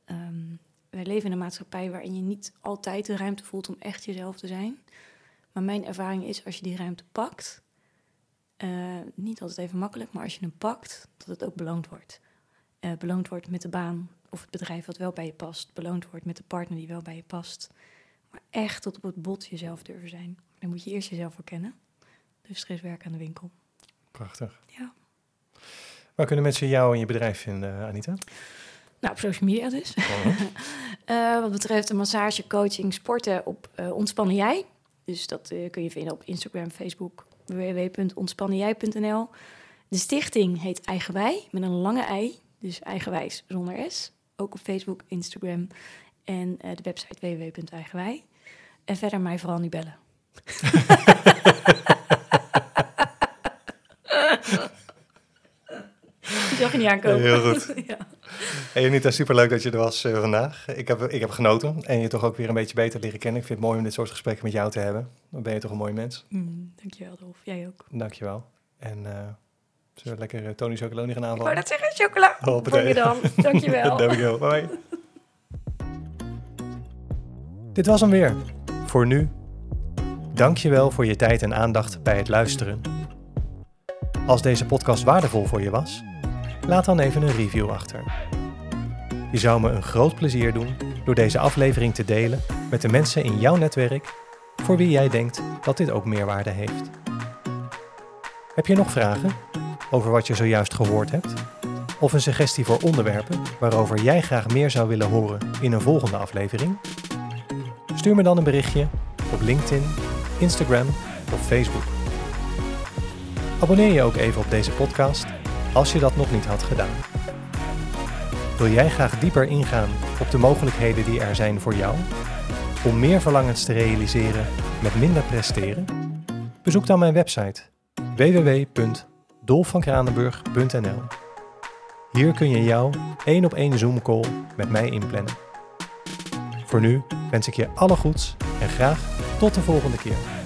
Ehm, wij leven in een maatschappij waarin je niet altijd de ruimte voelt om echt jezelf te zijn. Maar mijn ervaring is, als je die ruimte pakt, eh, niet altijd even makkelijk, maar als je hem pakt, dat het ook beloond wordt. Eh, beloond wordt met de baan of het bedrijf wat wel bij je past. Beloond wordt met de partner die wel bij je past. Maar echt tot op het bot jezelf durven zijn. Dan moet je eerst jezelf herkennen. Dus er is werk aan de winkel. Prachtig. Ja. Waar kunnen mensen jou en je bedrijf vinden, eh, Anita? Nou, op social media dus. Eh, wat betreft de massage, coaching, sporten op eh, Ontspannen Jij. Dus dat kun je vinden op Instagram, Facebook, www.ontspannenjij.nl. De stichting heet Eigenwij, met een lange ei. Dus eigenwijs zonder S. Ook op Facebook, Instagram. En eh, de website www.eigenwij. En verder mij vooral niet bellen. Die zag je niet aankomen. Heel goed. ja. Hey Anita, superleuk dat je er was eh, vandaag. Ik heb, ik heb genoten en je toch ook weer een beetje beter leren kennen. Ik vind het mooi om dit soort gesprekken met jou te hebben. Dan ben je toch een mooi mens. Mm, dankjewel, Dolf. Jij ook. Dankjewel. En eh zullen we lekker uh, Tony Chocoloni gaan Ik wou aanvallen? dat zeggen, chocola. Hoppatee. Voor je dan. Dankjewel. Bye. Dit was hem weer. Voor nu. Dankjewel voor je tijd en aandacht bij het luisteren. Als deze podcast waardevol voor je was, laat dan even een review achter. Je zou me een groot plezier doen door deze aflevering te delen met de mensen in jouw netwerk voor wie jij denkt dat dit ook meerwaarde heeft. Heb je nog vragen over wat je zojuist gehoord hebt? Of een suggestie voor onderwerpen waarover jij graag meer zou willen horen in een volgende aflevering? Stuur me dan een berichtje op LinkedIn, Instagram of Facebook. Abonneer je ook even op deze podcast als je dat nog niet had gedaan. Wil jij graag dieper ingaan op de mogelijkheden die er zijn voor jou? Om meer verlangens te realiseren met minder presteren? Bezoek dan mijn website www.dolfvankranenburg.nl Hier kun je jouw één op één Zoom call met mij inplannen. Voor nu wens ik je alle goeds en graag tot de volgende keer.